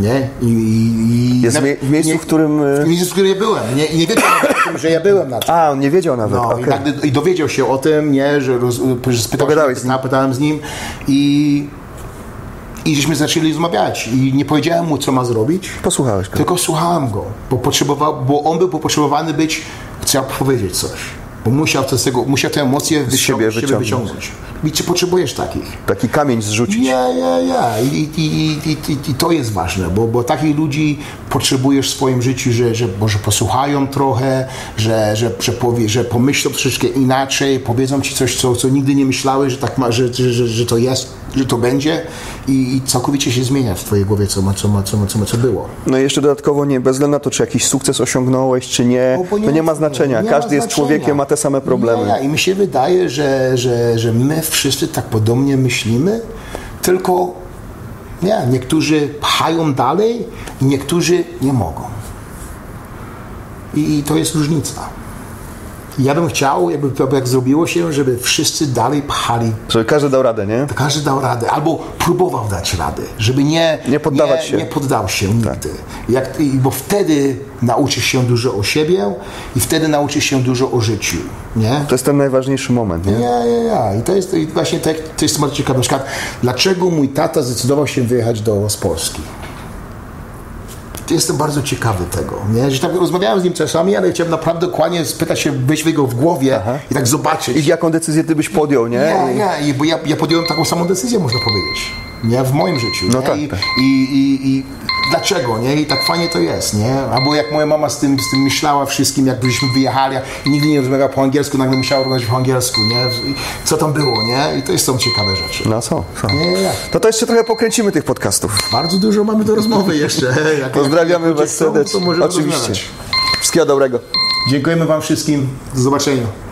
Nie? I, i, Jest w mie- w miejscu, w którym, y- W miejscu, w którym ja byłem. Nie, I nie wiedział o tym, że ja byłem na tym. A, on nie wiedział nawet. No, okej. i, nagle, I dowiedział się o tym, nie, że, roz, że spytał Pogadałeś się, z nim. Pytałem z nim i, i żeśmy zaczęli rozmawiać. I nie powiedziałem mu, co ma zrobić, Posłuchałeś go. tylko słuchałem go, bo, potrzebował, bo on był potrzebowany być, chciał powiedzieć coś. Bo musiał, z tego, musiał te emocje wycią- siebie wyciągnąć. I czy potrzebujesz takich? Taki kamień zrzucić. Ja, ja, ja. I, i, i, i, i to jest ważne, bo, bo takich ludzi potrzebujesz w swoim życiu, że, że może posłuchają trochę, że, że, że, powie, że pomyślą troszeczkę inaczej, powiedzą ci coś, co, co nigdy nie myślałeś, że, tak ma, że, że, że to jest, że to będzie i, całkowicie się zmienia w twojej głowie, co, ma, co, ma, co, ma, co, ma, co było. No i jeszcze dodatkowo nie, bez względu na to, czy jakiś sukces osiągnąłeś, czy nie, to nie ma znaczenia. Nie Każdy ma jest znaczenia. człowiekiem, ma te same problemy. Nie, I mi się wydaje, że, że, że my wszyscy tak podobnie myślimy, tylko nie, niektórzy pchają dalej, niektórzy nie mogą. I, i to jest różnica. Ja bym chciał, jakby to jak zrobiło się, żeby wszyscy dalej pchali Żeby każdy dał radę, nie? każdy dał radę, albo próbował dać radę, żeby nie, Nie poddawać się. nie poddał się nigdy. Jak, i- bo wtedy nauczysz się dużo o siebie i wtedy nauczysz się dużo o życiu. Nie? To jest ten najważniejszy moment, nie? Ja, ja, ja. I to jest i właśnie tak, to jest bardzo ciekawe. Na przykład, dlaczego mój tata zdecydował się wyjechać do z Polski? Jestem bardzo ciekawy tego. Nie? Że tak rozmawiałem z nim czasami, ale chciałem naprawdę dokładnie spytać się, być w jego w głowie i tak zobaczyć. I jaką decyzję ty byś podjął, nie? Ja, ja, bo ja, ja podjąłem taką samą decyzję, można powiedzieć. Nie, w moim życiu. No nie? tak, I, tak. I, i, I dlaczego, nie? I tak fajnie to jest, nie? Albo jak moja mama z tym, z tym myślała wszystkim, jak byśmy wyjechali, i nigdy nie rozmawiała po angielsku, nagle musiała rozmawiać po angielsku, nie? Co tam było, nie? I to są ciekawe rzeczy. No są, są. Nie, nie, nie. No to jeszcze trochę pokręcimy tych podcastów. Bardzo dużo mamy do rozmowy jeszcze. *laughs* Jak, Pozdrawiamy Was serdecznie. to Oczywiście. rozmawiać. Wszystkiego dobrego. Dziękujemy Wam wszystkim. Do zobaczenia.